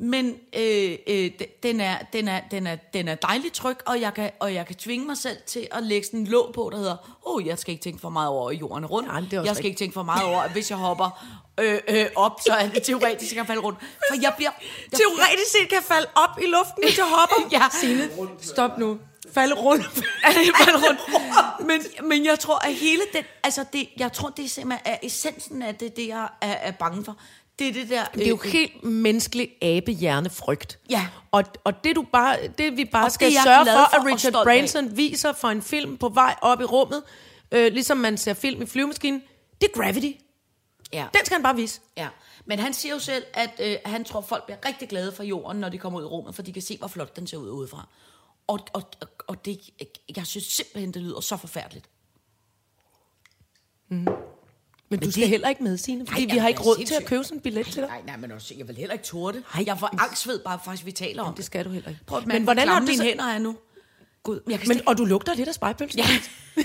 [SPEAKER 3] men øh, øh, den, er, den, er, den, er, den er dejligt tryg, og jeg, kan, og jeg kan tvinge mig selv til at lægge sådan en låg på, der hedder, åh, oh, jeg skal ikke tænke for meget over jorden rundt.
[SPEAKER 4] Nej, det er
[SPEAKER 3] jeg skal
[SPEAKER 4] rigtigt.
[SPEAKER 3] ikke tænke for meget over, at hvis jeg hopper øh, øh, op, så er det teoretisk, at jeg kan falde rundt. For jeg bliver... Jeg
[SPEAKER 4] Teoretisk set kan falde op i luften, hvis jeg hopper.
[SPEAKER 3] Ja.
[SPEAKER 4] Signe, stop nu. Falde rundt.
[SPEAKER 3] er det falde rundt. Men, men jeg tror, at hele den... Altså, det, jeg tror, det er simpelthen er essensen af det, det jeg er, er bange for. Det er det der...
[SPEAKER 4] Det er jo
[SPEAKER 3] øh,
[SPEAKER 4] helt menneskelig abehjernefrygt.
[SPEAKER 3] Ja.
[SPEAKER 4] Og, og det, du bare, det vi bare
[SPEAKER 3] Og
[SPEAKER 4] skal
[SPEAKER 3] det
[SPEAKER 4] sørge for,
[SPEAKER 3] for
[SPEAKER 4] at Richard
[SPEAKER 3] stolt af.
[SPEAKER 4] Branson viser for en film på vej op i rummet, øh, ligesom man ser film i flyvemaskinen, det er Gravity.
[SPEAKER 3] ja.
[SPEAKER 4] Den skal han bare vise.
[SPEAKER 3] Ja, men han siger jo selv, at øh, han tror, folk bliver rigtig glade for jorden, når de kommer ud i rummet, for de kan se, hvor flot den ser ud udefra. Og, og, og, det, jeg synes simpelthen, det lyder så forfærdeligt.
[SPEAKER 4] Men, du skal
[SPEAKER 3] det-
[SPEAKER 4] heller ikke med, Signe, fordi
[SPEAKER 3] Nej,
[SPEAKER 4] vi har ikke råd til at
[SPEAKER 3] sindssygt.
[SPEAKER 4] købe sådan en billet til dig.
[SPEAKER 3] Nej, nej, men også, jeg vil heller ikke tåre det.
[SPEAKER 4] Nej.
[SPEAKER 3] Jeg får angst ved bare faktisk, vi taler om
[SPEAKER 4] Det skal du heller ikke.
[SPEAKER 3] Prøv
[SPEAKER 4] Men
[SPEAKER 3] men
[SPEAKER 4] hvordan har du så-
[SPEAKER 3] hænder er nu. Gud, jeg kan
[SPEAKER 4] Men,
[SPEAKER 3] Men,
[SPEAKER 4] og du lugter lidt af spejpølse.
[SPEAKER 3] Ja.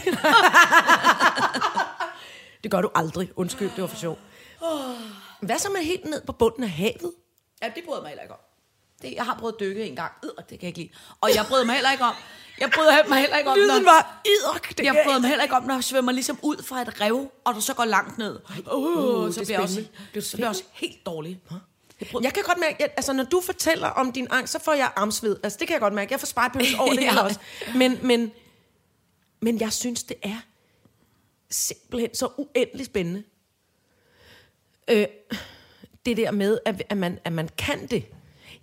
[SPEAKER 4] det gør du aldrig. Undskyld, det var for sjov. Hvad så med helt ned på bunden af havet?
[SPEAKER 3] ja, det bryder mig heller ikke om. Det, jeg har prøvet at dykke en gang. Øh, det kan jeg ikke lide. Og jeg bryder mig heller ikke om. Jeg bryder mig heller ikke om,
[SPEAKER 4] Lyden
[SPEAKER 3] når,
[SPEAKER 4] var idok. Det
[SPEAKER 3] jeg bryder mig heller ikke om, når jeg svømmer ligesom ud fra et rev, og du så går langt ned. Uh,
[SPEAKER 4] det
[SPEAKER 3] så
[SPEAKER 4] er
[SPEAKER 3] bliver også.
[SPEAKER 4] Det er
[SPEAKER 3] så bliver også helt dårlig. Jeg
[SPEAKER 4] kan godt mærke, at altså, når du fortæller om din angst, så får jeg armsved. Altså, det kan jeg godt mærke. Jeg får spejpølse over det
[SPEAKER 3] Ja.
[SPEAKER 4] hele også. Men, men, men jeg synes, det er simpelthen så uendelig spændende. Øh, det der med, at, at, man, at man kan det.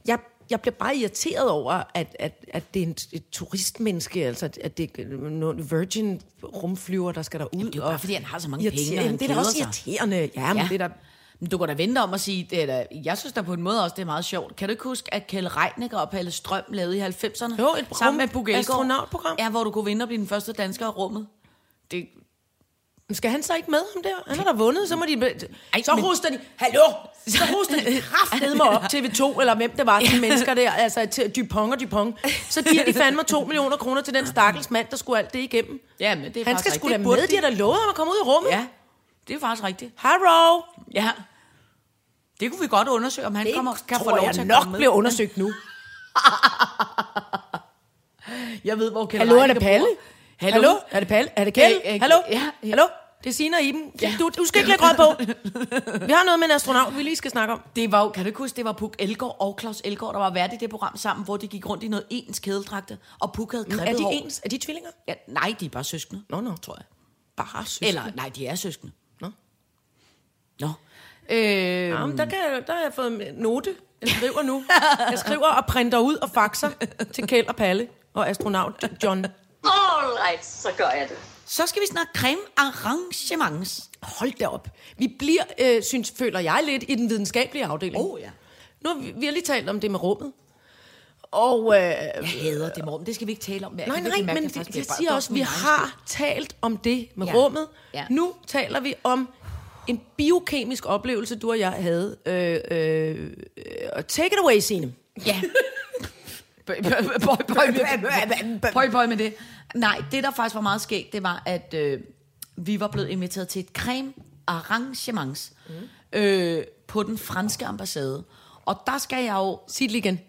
[SPEAKER 4] Jeg, jeg bliver bare irriteret over, at, at, at det er en, et turistmenneske, altså at- det er nogle Virgin rumflyver, der skal derud.
[SPEAKER 3] det er jo bare, fordi han har så mange penge, og han
[SPEAKER 4] Det er da også
[SPEAKER 3] sig.
[SPEAKER 4] irriterende. Ja, men
[SPEAKER 3] Ja.
[SPEAKER 4] det er da...
[SPEAKER 3] Men du kan da vente om at sige, det er da, jeg synes da på en måde også, det er meget sjovt. Kan du ikke huske, at Kjell Reinecker og Palle Strøm lavede i 90'erne?
[SPEAKER 4] Jo, et
[SPEAKER 3] sammen med Bugge
[SPEAKER 4] astronautprogram.
[SPEAKER 3] Ja, hvor du kunne vinde og blive den første dansker i rummet. Det,
[SPEAKER 4] Skal han så ikke med ham der? Han har da vundet, så må de...
[SPEAKER 3] Ej,
[SPEAKER 4] så
[SPEAKER 3] men-
[SPEAKER 4] hoster de... Hallo! Så hoster de kraftedeme op TV2, eller hvem det var, de mennesker der, altså til Dupont og Dupont. Så giver de fandme 2 millioner kroner til den stakkels mand, der skulle alt det igennem.
[SPEAKER 3] ja, men det er
[SPEAKER 4] Han skal sgu da med, de har da lovet ham at komme ud i rummet.
[SPEAKER 3] Ja, det er faktisk rigtigt.
[SPEAKER 4] Harrow!
[SPEAKER 3] Ja. Det kunne vi godt undersøge, om han
[SPEAKER 4] Det
[SPEAKER 3] kommer, kan få lov
[SPEAKER 4] jeg
[SPEAKER 3] til at
[SPEAKER 4] nok
[SPEAKER 3] komme med.
[SPEAKER 4] bliver undersøgt nu.
[SPEAKER 3] Jeg ved, hvor Kjell
[SPEAKER 4] Hallo, er Palle?
[SPEAKER 3] bor. Hallo?
[SPEAKER 4] Hallo? Er det Palle? Er det Kjell? Hallo?
[SPEAKER 3] ja, ja.
[SPEAKER 4] Hallo? Det er Sina og Iben. Du, du skal ikke lægge rød på. Vi har noget med en astronaut, vi lige skal snakke om.
[SPEAKER 3] Det var kan du ikke huske, det var Puk Elgård og Claus Elgård, der var vært i det program sammen, hvor de gik rundt i noget ens kædeldragte, og Puk havde
[SPEAKER 4] Er
[SPEAKER 3] kribbet
[SPEAKER 4] de
[SPEAKER 3] hår.
[SPEAKER 4] ens? Er de tvillinger?
[SPEAKER 3] Ja, nej, de er bare søskende.
[SPEAKER 4] Nå, nå.
[SPEAKER 3] Tror jeg.
[SPEAKER 4] Bare søskende.
[SPEAKER 3] Eller, nej, de er søskende.
[SPEAKER 4] Nå.
[SPEAKER 3] Nå. Øh,
[SPEAKER 4] Jamen, der, kan, jeg- der har jeg fået en note. Jeg skriver nu. Jeg skriver og printer ud og faxer til Kjeld og Palle og astronaut John.
[SPEAKER 2] All right, så gør jeg det.
[SPEAKER 3] så skal vi snakke creme arrangements.
[SPEAKER 4] Hold da op. Vi bliver, øh, synes, føler jeg lidt, i den videnskabelige afdeling.
[SPEAKER 3] Oh, ja.
[SPEAKER 4] Nu har vi, vi har lige talt om det med rummet. Og øh,
[SPEAKER 3] Jeg hader det morgen. Det skal vi ikke tale om. Jeg
[SPEAKER 4] nej, nej,
[SPEAKER 3] mærke,
[SPEAKER 4] men
[SPEAKER 3] at
[SPEAKER 4] jeg, jeg siger også,
[SPEAKER 3] det
[SPEAKER 4] vi har talt om det med
[SPEAKER 3] Ja.
[SPEAKER 4] rummet.
[SPEAKER 3] Ja.
[SPEAKER 4] Nu taler vi om en biokemisk oplevelse, du og jeg havde. Øh, øh, øh, take it away, Signe.
[SPEAKER 3] Ja. Bøj, bøj, med- bøj, bøj med det. Nej, det der faktisk var meget skægt, det var, at øh, vi var blevet inviteret til et creme arrangements mm. øh, på den franske ambassade. Og der skal jeg jo
[SPEAKER 4] Sig det igen.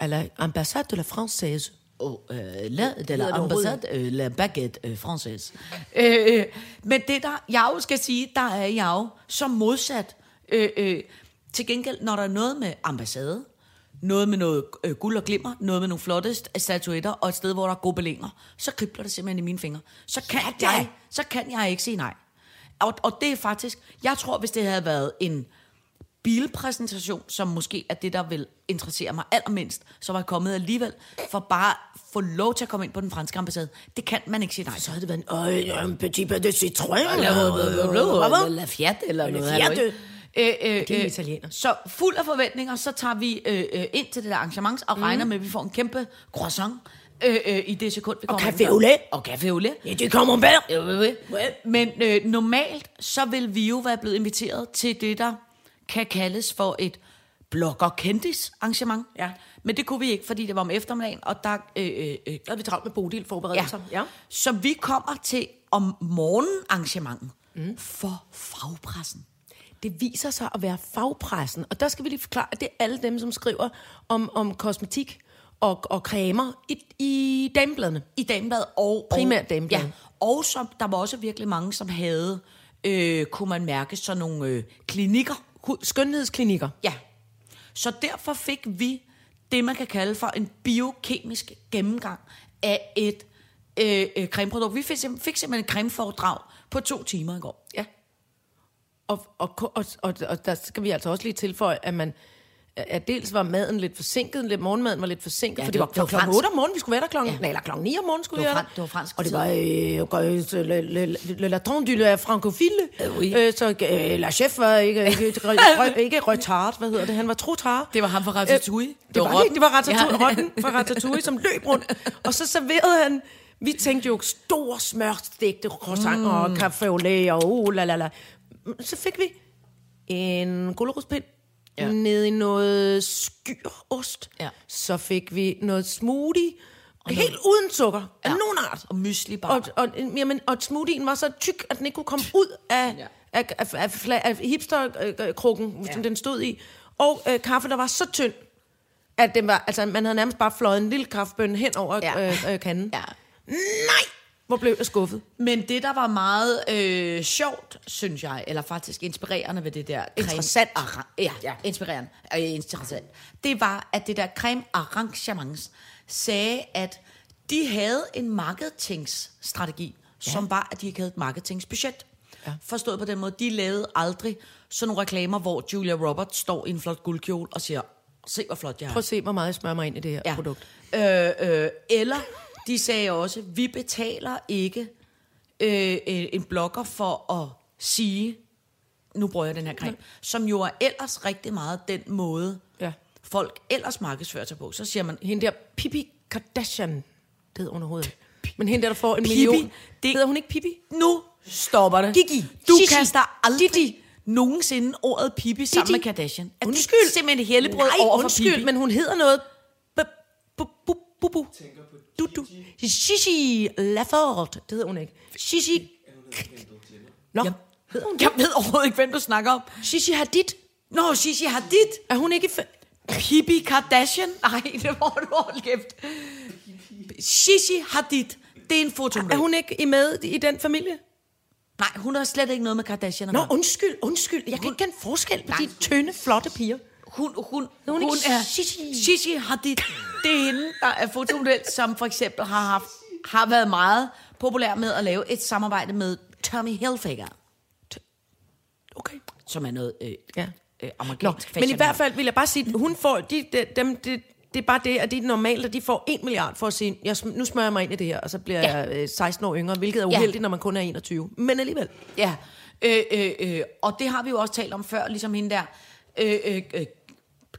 [SPEAKER 4] La ambassade de la Française.
[SPEAKER 3] Oh, øh, la, de la ambassade, øh, la baguette øh, française. Øh, øh, men det der, jeg jo skal sige, der er jeg jo så modsat. Øh, øh, til gengæld, når der er noget med ambassade, noget med noget øh, guld og glimmer, noget med nogle flotte st- statuetter, og et sted, hvor der er gobelinger, så kribler det simpelthen i mine fingre. Så kan, jeg, så kan jeg ikke sige nej. Og, og det er faktisk, jeg tror, hvis det havde været en bilpræsentation, som måske er det, der vil interessere mig allermindst, så var jeg kommet alligevel, for bare få lov til at komme ind på den franske ambassade. Det kan man ikke sige nej.
[SPEAKER 4] Så havde det været en, øh, en petit peu de citron.
[SPEAKER 3] Eller La Fiat eller noget. Øh, øh,
[SPEAKER 4] Det er
[SPEAKER 3] øh,
[SPEAKER 4] italiener.
[SPEAKER 3] Så fuld af forventninger, så tager vi øh, øh, ind til det der arrangement, og
[SPEAKER 4] Mhm.
[SPEAKER 3] regner med, at vi får en kæmpe croissant øh, øh, i det sekund, vi kommer
[SPEAKER 4] café
[SPEAKER 3] ind.
[SPEAKER 4] au lait.
[SPEAKER 3] Og café au lait.
[SPEAKER 4] Ja, det kommer
[SPEAKER 3] jo. Men øh, normalt, så vil vi jo være blevet inviteret til det, der kan kaldes for et blogger kendis arrangement.
[SPEAKER 4] Ja.
[SPEAKER 3] Men det kunne vi ikke, fordi det var om eftermiddagen, og der... Øh, øh, øh,
[SPEAKER 4] Der er vi travlt med Bodil forberedelser. Ja.
[SPEAKER 3] Så vi kommer til om morgenen arrangementet mm. for fagpressen.
[SPEAKER 4] Det viser sig at være fagpressen, og der skal vi lige forklare, at det er alle dem, som skriver om, om kosmetik og, og cremer i, i damebladene.
[SPEAKER 3] I Damebladet og...
[SPEAKER 4] Primært Damebladet.
[SPEAKER 3] Ja, og så, der var også virkelig mange, som havde, øh, kunne man mærke, sådan nogle øh, klinikker.
[SPEAKER 4] Skønhedsklinikker.
[SPEAKER 3] Ja. Så derfor fik vi det, man kan kalde for en biokemisk gennemgang af et øh, øh, cremeprodukt. Vi fik, fik simpelthen et cremeforedrag på to timer i går.
[SPEAKER 4] Ja. Og, og, og, og, og der skal vi altså også lige tilføje, at man at dels var maden lidt forsinket, lidt morgenmaden var lidt forsinket,
[SPEAKER 3] Ja,
[SPEAKER 4] for
[SPEAKER 3] det var- det var
[SPEAKER 4] klokken
[SPEAKER 3] fransk.
[SPEAKER 4] 8 om morgenen, vi skulle være der klokken,
[SPEAKER 3] Ja.
[SPEAKER 4] nej, eller klokken 9 om morgenen skulle vi være der.
[SPEAKER 3] det var fransk
[SPEAKER 4] Og det var øh, øh, le, le, le, le du la francophile,
[SPEAKER 3] Øh, oui.
[SPEAKER 4] øh, så øh, la chef var ikke, ikke, ikke, retard, hvad hedder det, han var trotard.
[SPEAKER 3] Det var ham fra Ratatouille.
[SPEAKER 4] Øh, det, var, det, det var Ratatouille,
[SPEAKER 3] Ja.
[SPEAKER 4] rotten fra Ratatouille, som løb rundt. Og så serverede han, vi tænkte jo stor smørstegte croissanter mm. og café au lait og uh, la la la. Så fik vi en gulerodspind
[SPEAKER 3] Ja.
[SPEAKER 4] ned i noget skyrost.
[SPEAKER 3] Ja.
[SPEAKER 4] Så fik vi noget smoothie, og helt uden sukker af
[SPEAKER 3] Ja.
[SPEAKER 4] nogen art.
[SPEAKER 3] Og mysli bare.
[SPEAKER 4] Og, og, jamen, og smoothien var så tyk, at den ikke kunne komme ud af,
[SPEAKER 3] Ja.
[SPEAKER 4] af, af, af, af, af hipsterkrukken, ja. som den stod i. Og øh, kaffe, der var så tynd, at den var, altså, man havde nærmest bare fløjet en lille kaffebønne hen over
[SPEAKER 3] ja.
[SPEAKER 4] øh, øh, kanden.
[SPEAKER 3] Ja.
[SPEAKER 4] Nej! Hvor blev jeg skuffet.
[SPEAKER 3] Men det, der var meget øh, sjovt, synes jeg, eller faktisk inspirerende ved det der...
[SPEAKER 4] Interessant.
[SPEAKER 3] Creme, ja, ja, inspirerende og interessant. Det var, at det der creme arrangements sagde, at de havde en marketingsstrategi, ja. som var, at de ikke havde et marketingsbudget. Ja. Forstået på den måde, de lavede aldrig sådan nogle reklamer, hvor Julia Roberts står i en flot guldkjole og siger, se hvor flot jeg er.
[SPEAKER 4] Prøv at se, hvor meget jeg smører mig ind i det her ja. produkt.
[SPEAKER 3] Øh, øh, eller de sagde også, vi betaler ikke øh, øh, en blogger for at sige, nu bruger jeg den her creme, som jo er ellers rigtig meget den måde,
[SPEAKER 4] Ja.
[SPEAKER 3] folk ellers markedsfører sig på. Så siger man,
[SPEAKER 4] Hende der Pippi Kardashian, det hedder hun overhovedet. Men hende der, der får en
[SPEAKER 3] Pippi,
[SPEAKER 4] million.
[SPEAKER 3] det-.
[SPEAKER 4] Hedder hun ikke Pippi?
[SPEAKER 3] nu stopper det.
[SPEAKER 4] Gigi.
[SPEAKER 3] Du
[SPEAKER 4] Gigi.
[SPEAKER 3] kaster aldrig
[SPEAKER 4] Didi.
[SPEAKER 3] nogensinde ordet Pippi sammen
[SPEAKER 4] Didi.
[SPEAKER 3] med Kardashian. Er
[SPEAKER 4] Undskyld.
[SPEAKER 3] det simpelthen hellebrød
[SPEAKER 4] Nej,
[SPEAKER 3] over for
[SPEAKER 4] undskyld,
[SPEAKER 3] Pippi?
[SPEAKER 4] men hun hedder noget... Bu- bu- bu- bu- bu. Du, du. Gigi Laford. Det hedder hun ikke. Gigi... Nå, hedder hun
[SPEAKER 3] Jeg ved overhovedet ikke, hvem du snakker om.
[SPEAKER 4] Gigi Hadid.
[SPEAKER 3] Nå, Gigi Hadid.
[SPEAKER 4] Er hun ikke
[SPEAKER 3] Pippi Kardashian? Nej, det må du holde kæft. Gigi Hadid. Det er en fotomodel.
[SPEAKER 4] er hun ikke i med i den familie?
[SPEAKER 3] Nej, hun har slet ikke noget med Kardashian
[SPEAKER 4] Nå, undskyld, undskyld. Jeg kan ikke kende forskel på de tynde, flotte piger.
[SPEAKER 3] Hun, hun,
[SPEAKER 4] hun
[SPEAKER 3] hun, er
[SPEAKER 4] Gigi?
[SPEAKER 3] Gigi Hadid. Det er hende, der er fotomodel, som for eksempel har, haft, har været meget populær med at lave et samarbejde med Tommy Hilfiger,
[SPEAKER 4] Okay.
[SPEAKER 3] som er noget øh,
[SPEAKER 4] Ja.
[SPEAKER 3] øh,
[SPEAKER 4] Nå,
[SPEAKER 3] amerikansk
[SPEAKER 4] men i hvert fald vil jeg bare sige, hun får, de, de, dem, de, det er bare det, at det er normalt, at de får 1 milliard for at sige, jeg, nu smører jeg mig ind i det her, og så bliver
[SPEAKER 3] Ja.
[SPEAKER 4] ja. jeg øh, 16 år yngre, hvilket er
[SPEAKER 3] Ja.
[SPEAKER 4] uheldigt, når man kun er 21. Men alligevel.
[SPEAKER 3] Ja, øh, øh, øh, og det har vi jo også talt om før, ligesom hende der, øh, øh, øh,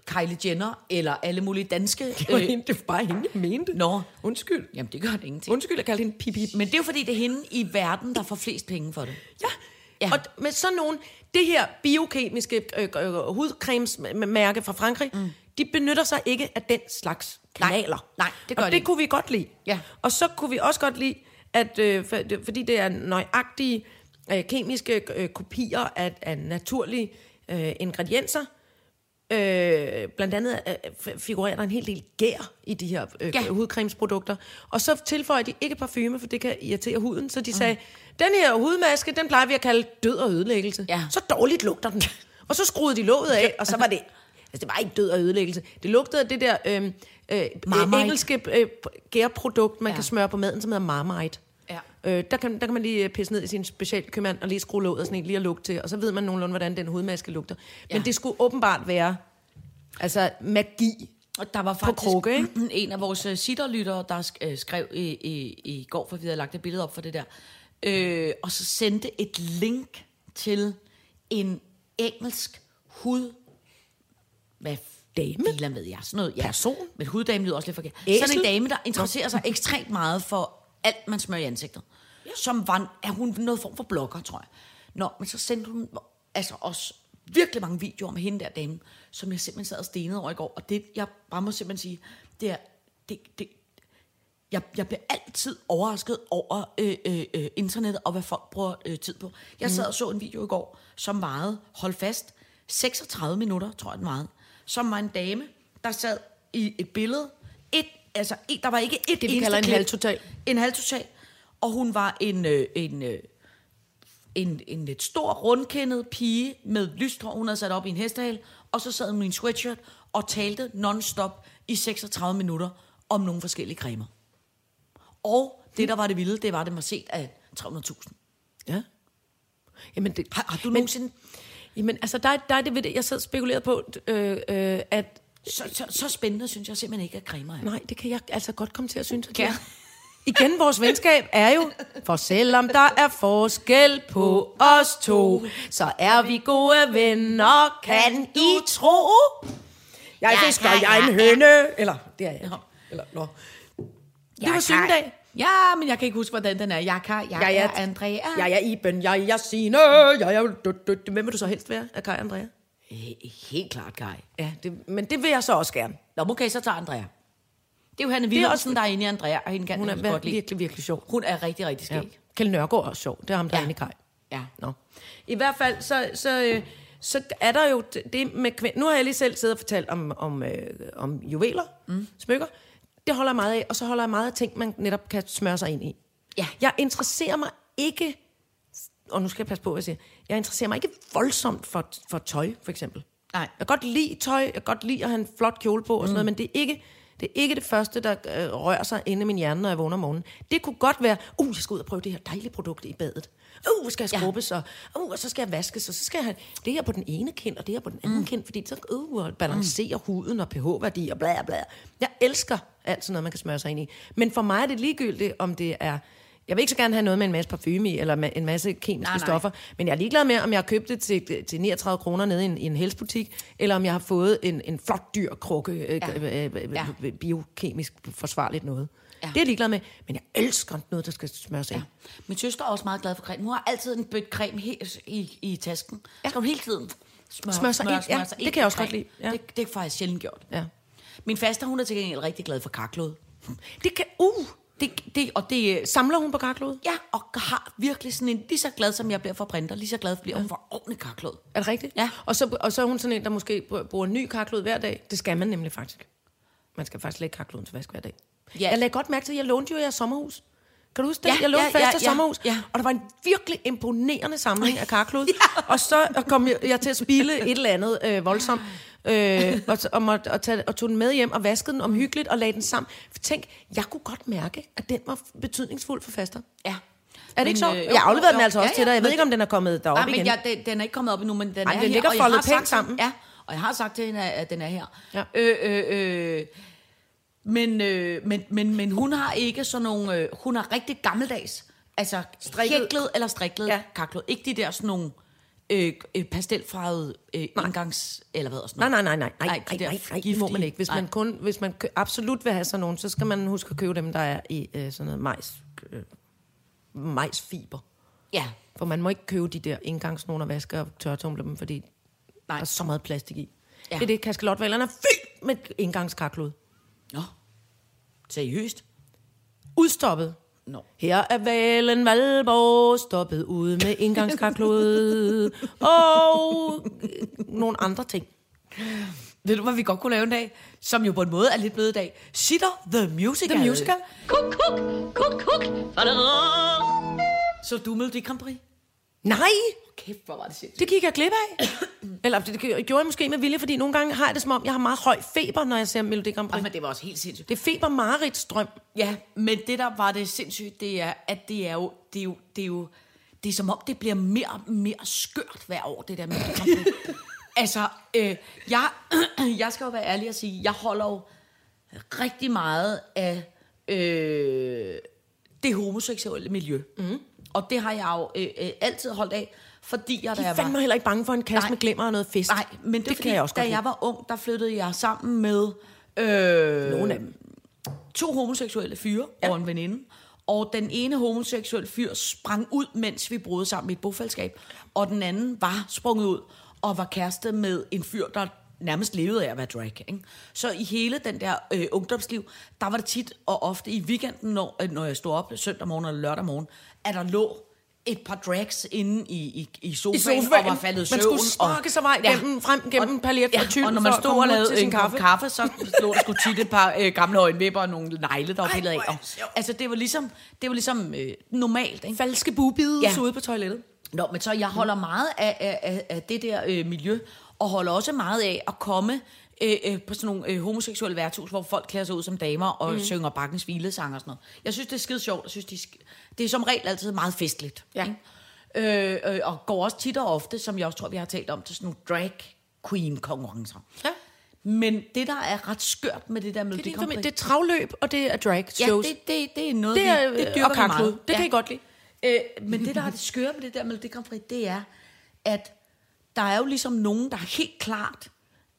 [SPEAKER 3] Kylie Jenner, eller alle mulige danske...
[SPEAKER 4] Det var, hende, det var bare hende, jeg mente.
[SPEAKER 3] Nå,
[SPEAKER 4] Undskyld.
[SPEAKER 3] jamen det gør det ingenting.
[SPEAKER 4] Undskyld, jeg kaldte hende Pippi.
[SPEAKER 3] Men det er jo fordi, det er hende i verden, der får flest penge for det.
[SPEAKER 4] Ja.
[SPEAKER 3] Ja.
[SPEAKER 4] Og med sådan nogle, det her biokemiske øh, øh, hudcremesmærke fra Frankrig, mm. de benytter sig ikke af den slags
[SPEAKER 3] Nej,
[SPEAKER 4] kanaler.
[SPEAKER 3] nej, det gør
[SPEAKER 4] og
[SPEAKER 3] de
[SPEAKER 4] det
[SPEAKER 3] ikke.
[SPEAKER 4] kunne vi godt lide.
[SPEAKER 3] Ja.
[SPEAKER 4] Og så kunne vi også godt lide, at øh, for, det- fordi det er nøjagtige øh, kemiske øh, kopier af, af naturlige øh, ingredienser, Øh, blandt andet øh, figurerer der en hel del gær i de her øh,
[SPEAKER 3] Ja.
[SPEAKER 4] hudcremesprodukter. Og så tilføjer de ikke parfume, for det kan irritere huden. Så de sagde, den her hudmaske, den plejer vi at kalde død og ødelæggelse.
[SPEAKER 3] Ja.
[SPEAKER 4] Så dårligt lugter den. Og så skruede de låget af, og så var det... Altså, det var ikke død og ødelæggelse. Det lugtede af det der øh, øh,
[SPEAKER 3] Marmite.
[SPEAKER 4] engelske øh, gærprodukt, man
[SPEAKER 3] ja.
[SPEAKER 4] kan smøre på maden, som hedder Marmite. Øh, der, kan, der kan man lige øh, pisse ned i sin specialkøbmand og lige skrue låget og sådan en, lige at lugte til, og så ved man nogenlunde, hvordan den hudmaske lugter. Men
[SPEAKER 3] Ja.
[SPEAKER 4] det skulle åbenbart være altså magi.
[SPEAKER 3] Og der var faktisk
[SPEAKER 4] krukke, ikke?
[SPEAKER 3] en af vores øh, sitterlyttere, der øh, skrev i, i, i går, for vi havde lagt et billede op for det der, øh, og så sendte et link til en engelsk hud... Hvad
[SPEAKER 4] Dame?
[SPEAKER 3] Filan ved jeg. Sådan noget, ja.
[SPEAKER 4] Person?
[SPEAKER 3] Men huddame lyder også lidt forkert.
[SPEAKER 4] Æsel?
[SPEAKER 3] Sådan en dame, der interesserer sig ekstremt meget for alt, man smører i ansigtet. Som var, er hun noget form for blogger, tror jeg. Nå, men så sendte hun altså os virkelig mange videoer med hende der dame, som jeg simpelthen sad og stenede over i går. Og det, jeg bare må simpelthen sige, det er, det, det, jeg, jeg bliver altid overrasket over øh, øh, øh, internettet og hvad folk bruger øh, tid på. Jeg sad og så en video i går, som varede, hold fast, 36 minutter, tror jeg den varede, som var en dame, der sad i et billede, et, altså et, der var ikke et
[SPEAKER 4] vi
[SPEAKER 3] eneste
[SPEAKER 4] kalder en
[SPEAKER 3] klip.
[SPEAKER 4] halvtotal.
[SPEAKER 3] En halvtotal. Og hun var en, øh, en, øh, en, en lidt stor, rundkendet pige med lyst hår, hun havde sat op i en hestehale, og så sad hun i en sweatshirt og talte non-stop i 36 minutter om nogle forskellige cremer. Og det, der var det vilde, det var, det var set af 300.000.
[SPEAKER 4] Ja. Jamen, det,
[SPEAKER 3] Har, har du
[SPEAKER 4] men,
[SPEAKER 3] nogensinde...
[SPEAKER 4] Jamen, altså, der, er- der er det ved det, jeg sad og spekulerede på, øh, øh, at
[SPEAKER 3] Så, så, så spændende synes jeg simpelthen ikke, at cremer er.
[SPEAKER 4] nej, det kan jeg altså godt komme til at synes. at er. Igen, vores venskab er jo, for selvom der er forskel på os to, så er vi gode venner, kan I tro? Jeg
[SPEAKER 3] Ja,
[SPEAKER 4] fisker,
[SPEAKER 3] ja,
[SPEAKER 4] jeg er en
[SPEAKER 3] ja.
[SPEAKER 4] høne. Eller, det er jeg. Eller, nå. Det var sygedag.
[SPEAKER 3] Ja, men jeg kan ikke huske, hvordan den er. Jeg kan, jeg,
[SPEAKER 4] Jeg
[SPEAKER 3] er
[SPEAKER 4] er,
[SPEAKER 3] Andrea.
[SPEAKER 4] Jeg er Iben, jeg er Signe, jeg er... Du, du, du. Hvem vil du så helst være? Er Kai Andrea?
[SPEAKER 3] He- Helt klart, Kai.
[SPEAKER 4] Ja, det, men det vil jeg så også gerne.
[SPEAKER 3] Nå, okay, så tager Andrea. Det er jo Hanne Wilhelmsen, der er inde i Andrea, og hende kan
[SPEAKER 4] Hun er
[SPEAKER 3] godt lide.
[SPEAKER 4] virkelig, virkelig sjov.
[SPEAKER 3] Hun er rigtig, rigtig skæg.
[SPEAKER 4] Ja. Kjeld Nørgaard er også sjov. Det er ham, der
[SPEAKER 3] Ja.
[SPEAKER 4] er inde i Kai.
[SPEAKER 3] Ja.
[SPEAKER 4] Nå. I hvert fald, så, så, øh, så er der jo det- med kvind. Nu har jeg lige selv siddet og fortalt om, om, øh, om juveler, mm. smykker. Det holder jeg meget af, og så holder jeg meget af ting, man netop kan smøre sig ind i.
[SPEAKER 3] Ja.
[SPEAKER 4] Jeg interesserer mig ikke, og nu skal jeg passe på, hvad jeg siger, jeg interesserer mig ikke voldsomt for, for tøj, for eksempel.
[SPEAKER 3] Nej.
[SPEAKER 4] Jeg kan godt lide tøj, jeg kan godt lide at have en flot kjole på og sådan mm. noget, men det er ikke det, er ikke det første, der øh, rører sig inde i min hjerne, når jeg vågner om morgenen. Det kunne godt være, uh, jeg skal ud og prøve det her dejlige produkt i badet. Uh, skal jeg skrubbes, og, uh, og så skal jeg vaskes, og så skal jeg have det her på den ene kind, og det her på den anden mm. kind, fordi så uh, og balancere mm. huden og pH-værdi og bla bla. Jeg elsker alt sådan noget, man kan smøre sig ind i. Men for mig er det ligegyldigt, om det er jeg vil ikke så gerne have noget med en masse parfume i, eller en masse kemiske
[SPEAKER 3] Nej, nej.
[SPEAKER 4] stoffer, men jeg er ligeglad med, om jeg har købt det til, til 39 kroner nede i en, i en helsbutik, eller om jeg har fået en, en flot dyr krukke, øh,
[SPEAKER 3] Ja.
[SPEAKER 4] øh, øh,
[SPEAKER 3] Ja.
[SPEAKER 4] øh, biokemisk forsvarligt noget.
[SPEAKER 3] Ja.
[SPEAKER 4] Det er jeg ligeglad med, men jeg elsker noget, der skal smøres ind.
[SPEAKER 3] Ja. Min søster er også meget glad for creme. Hun har altid en bødt creme helt i, i tasken. Ja. Skal hun hele tiden smøre,
[SPEAKER 4] Smøre sig ind. Ja, det kan jeg også
[SPEAKER 3] med
[SPEAKER 4] godt lide.
[SPEAKER 3] creme.
[SPEAKER 4] Ja.
[SPEAKER 3] Det, det er faktisk sjældent gjort.
[SPEAKER 4] Ja.
[SPEAKER 3] Min faster, hun er til gengæld rigtig glad for karklod.
[SPEAKER 4] Det kan, uh,
[SPEAKER 3] Det, det, og det,
[SPEAKER 4] samler hun på karklod?
[SPEAKER 3] ja, og har virkelig sådan en, lige så glad som jeg bliver for printer, lige så glad bliver hun for ordentlig karklod.
[SPEAKER 4] Er det rigtigt?
[SPEAKER 3] Ja.
[SPEAKER 4] Og så, og så er hun sådan en, der måske br- bruger en ny karklod hver dag. Det skal man nemlig faktisk. Man skal faktisk lægge karkloden til vask hver dag.
[SPEAKER 3] Ja.
[SPEAKER 4] Jeg lagde godt mærke til, at jeg lånte jo jeres sommerhus. Kan du huske det?
[SPEAKER 3] Ja,
[SPEAKER 4] jeg lånte
[SPEAKER 3] ja,
[SPEAKER 4] ja,
[SPEAKER 3] ja,
[SPEAKER 4] fast
[SPEAKER 3] ja,
[SPEAKER 4] sommerhus,
[SPEAKER 3] ja.
[SPEAKER 4] og der var en virkelig imponerende samling af karklod. Og så kom jeg, jeg til at spille et eller andet øh, voldsomt, øh, og, og, måtte, og, tage, og tog den med hjem og vaskede den omhyggeligt og lagde den sammen. Tænk, jeg kunne godt mærke, at den var betydningsfuld for faster.
[SPEAKER 3] Ja.
[SPEAKER 4] Er det ikke så?
[SPEAKER 3] øh,
[SPEAKER 4] jeg afleverede den altså
[SPEAKER 3] jo.
[SPEAKER 4] også
[SPEAKER 3] Ja,
[SPEAKER 4] til dig.
[SPEAKER 3] ja,
[SPEAKER 4] Jeg ved
[SPEAKER 3] men-
[SPEAKER 4] ikke, om den er kommet derop
[SPEAKER 3] Nej, men
[SPEAKER 4] igen.
[SPEAKER 3] jeg, den, den er ikke kommet op endnu, men den
[SPEAKER 4] Ej,
[SPEAKER 3] er
[SPEAKER 4] den
[SPEAKER 3] her.
[SPEAKER 4] ligger
[SPEAKER 3] og
[SPEAKER 4] foldet pænt sammen.
[SPEAKER 3] Ja, og jeg har sagt til hende, at den er her.
[SPEAKER 4] Ja.
[SPEAKER 3] Øh, øh, øh, men, øh, men, men, men hun har ikke sådan nogle... Øh, hun har rigtig gammeldags. Altså
[SPEAKER 4] Strikket.
[SPEAKER 3] hæklet eller striklet ja.
[SPEAKER 4] Ja.
[SPEAKER 3] karklod. Ikke de der sådan nogle øh, øh, pastelfarvede øh, indgangs... Eller hvad sådan
[SPEAKER 4] Nej,
[SPEAKER 3] noget.
[SPEAKER 4] nej, nej, nej, nej, nej,
[SPEAKER 3] der
[SPEAKER 4] nej, nej, det må man ikke. Hvis
[SPEAKER 3] Nej.
[SPEAKER 4] man, kun, hvis man kø- absolut vil have sådan nogen, så skal man huske at købe dem, der er i øh, sådan noget majs, øh, majsfiber.
[SPEAKER 3] Ja,
[SPEAKER 4] For man må ikke købe de der indgangsnogen og vaske og tørretumle dem, fordi
[SPEAKER 3] Nej.
[SPEAKER 4] der er så meget plastik i.
[SPEAKER 3] Ja.
[SPEAKER 4] Det er det, kaskelotvalerne er fyldt med indgangskarklod.
[SPEAKER 3] Nå. Seriøst?
[SPEAKER 4] Udstoppet.
[SPEAKER 3] Nå.
[SPEAKER 4] Her er valen Valborg stoppet ud med indgangskarklod og øh, nogle andre ting.
[SPEAKER 3] Ved du, hvad vi godt kunne lave en dag? Som jo på en måde er lidt blevet i dag. Sitter The Musical.
[SPEAKER 4] The Musical?
[SPEAKER 2] Kuk, kuk, kuk, kuk.
[SPEAKER 3] Så du Melodi Grand Prix?
[SPEAKER 4] Nej,
[SPEAKER 3] Kæft, hvor var det sindssygt.
[SPEAKER 4] det gik jeg glip af. Eller det gjorde jeg måske med vilje, fordi nogle gange har jeg det som om, jeg har meget høj feber, når jeg ser Melodi Grand Prix.
[SPEAKER 3] Men det var også helt sindssygt.
[SPEAKER 4] Det er feber mareridt
[SPEAKER 3] Ja, men det der var det sindssygt, det er, at det er jo, det er jo, det er jo, det er som om, det bliver mere og mere skørt hver år, det der med Grand Prix. Altså, øh, jeg, jeg skal jo være ærlig og sige, jeg holder jo rigtig meget af øh, det homoseksuelle miljø. Mm. Og det har jeg jo øh, øh, altid holdt af, fordi jeg, da
[SPEAKER 4] De
[SPEAKER 3] jeg var...
[SPEAKER 4] heller ikke bange for en kasse
[SPEAKER 3] Nej.
[SPEAKER 4] med glimmer og noget fest.
[SPEAKER 3] Nej, men det,
[SPEAKER 4] det
[SPEAKER 3] fordi,
[SPEAKER 4] kan jeg også
[SPEAKER 3] da
[SPEAKER 4] godt
[SPEAKER 3] jeg var ung, der flyttede jeg sammen med øh,
[SPEAKER 4] Nogle af dem.
[SPEAKER 3] to homoseksuelle fyre ja. og en veninde. Og den ene homoseksuelle fyr sprang ud, mens vi boede sammen i et bofællesskab. Og den anden var sprunget ud. og var kæreste med en fyr, der nærmest levede af at være drag. Ikke? Så i hele den der øh, ungdomsliv, der var det tit og ofte i weekenden, når, øh, når jeg stod op søndag morgen eller lørdag morgen, at der lå et par drags inde i, i, i, sofaen,
[SPEAKER 4] I sofaen.
[SPEAKER 3] og var faldet i
[SPEAKER 4] Man
[SPEAKER 3] søvn.
[SPEAKER 4] skulle sparke sig vej gennem- frem gennem paljet og tyld
[SPEAKER 3] og når man stod og lavede en
[SPEAKER 4] kaffe.
[SPEAKER 3] kaffe, så lå der sgu tit et par øh, gamle øjenvipper og nogle negle, der var pillet af. Og, altså, det var ligesom, det var ligesom øh, normalt, ikke?
[SPEAKER 4] Falske bubide
[SPEAKER 3] Ja.
[SPEAKER 4] ja. ude på toilettet.
[SPEAKER 3] Nå, men så jeg holder meget af, af, af, af det der øh, miljø, og holder også meget af at komme øh, øh, på sådan nogle øh, homoseksuelle værtshus, hvor folk klæder sig ud som damer og mm. synger bakkens hvilesanger og sådan noget. Jeg synes, det er skide sjovt. Jeg synes, de, sk- det er som regel altid meget festligt.
[SPEAKER 4] Ja.
[SPEAKER 3] Ikke? Øh, øh, og går også tit og ofte, som jeg også tror, vi har talt om, til sådan nogle drag queen konkurrencer.
[SPEAKER 4] Ja.
[SPEAKER 3] Men det, der er ret skørt med det der Melodi
[SPEAKER 4] Det er, det, det er travløb, og det er drag
[SPEAKER 3] Ja,
[SPEAKER 4] shows.
[SPEAKER 3] det, det, det er noget,
[SPEAKER 4] det er,
[SPEAKER 3] vi, det
[SPEAKER 4] øh,
[SPEAKER 3] dyrker
[SPEAKER 4] og
[SPEAKER 3] meget.
[SPEAKER 4] Det kan I godt lide.
[SPEAKER 3] Øh, men det, der er det skøre med det der Melodi Grand Prix, det er, at der er jo ligesom nogen, der helt klart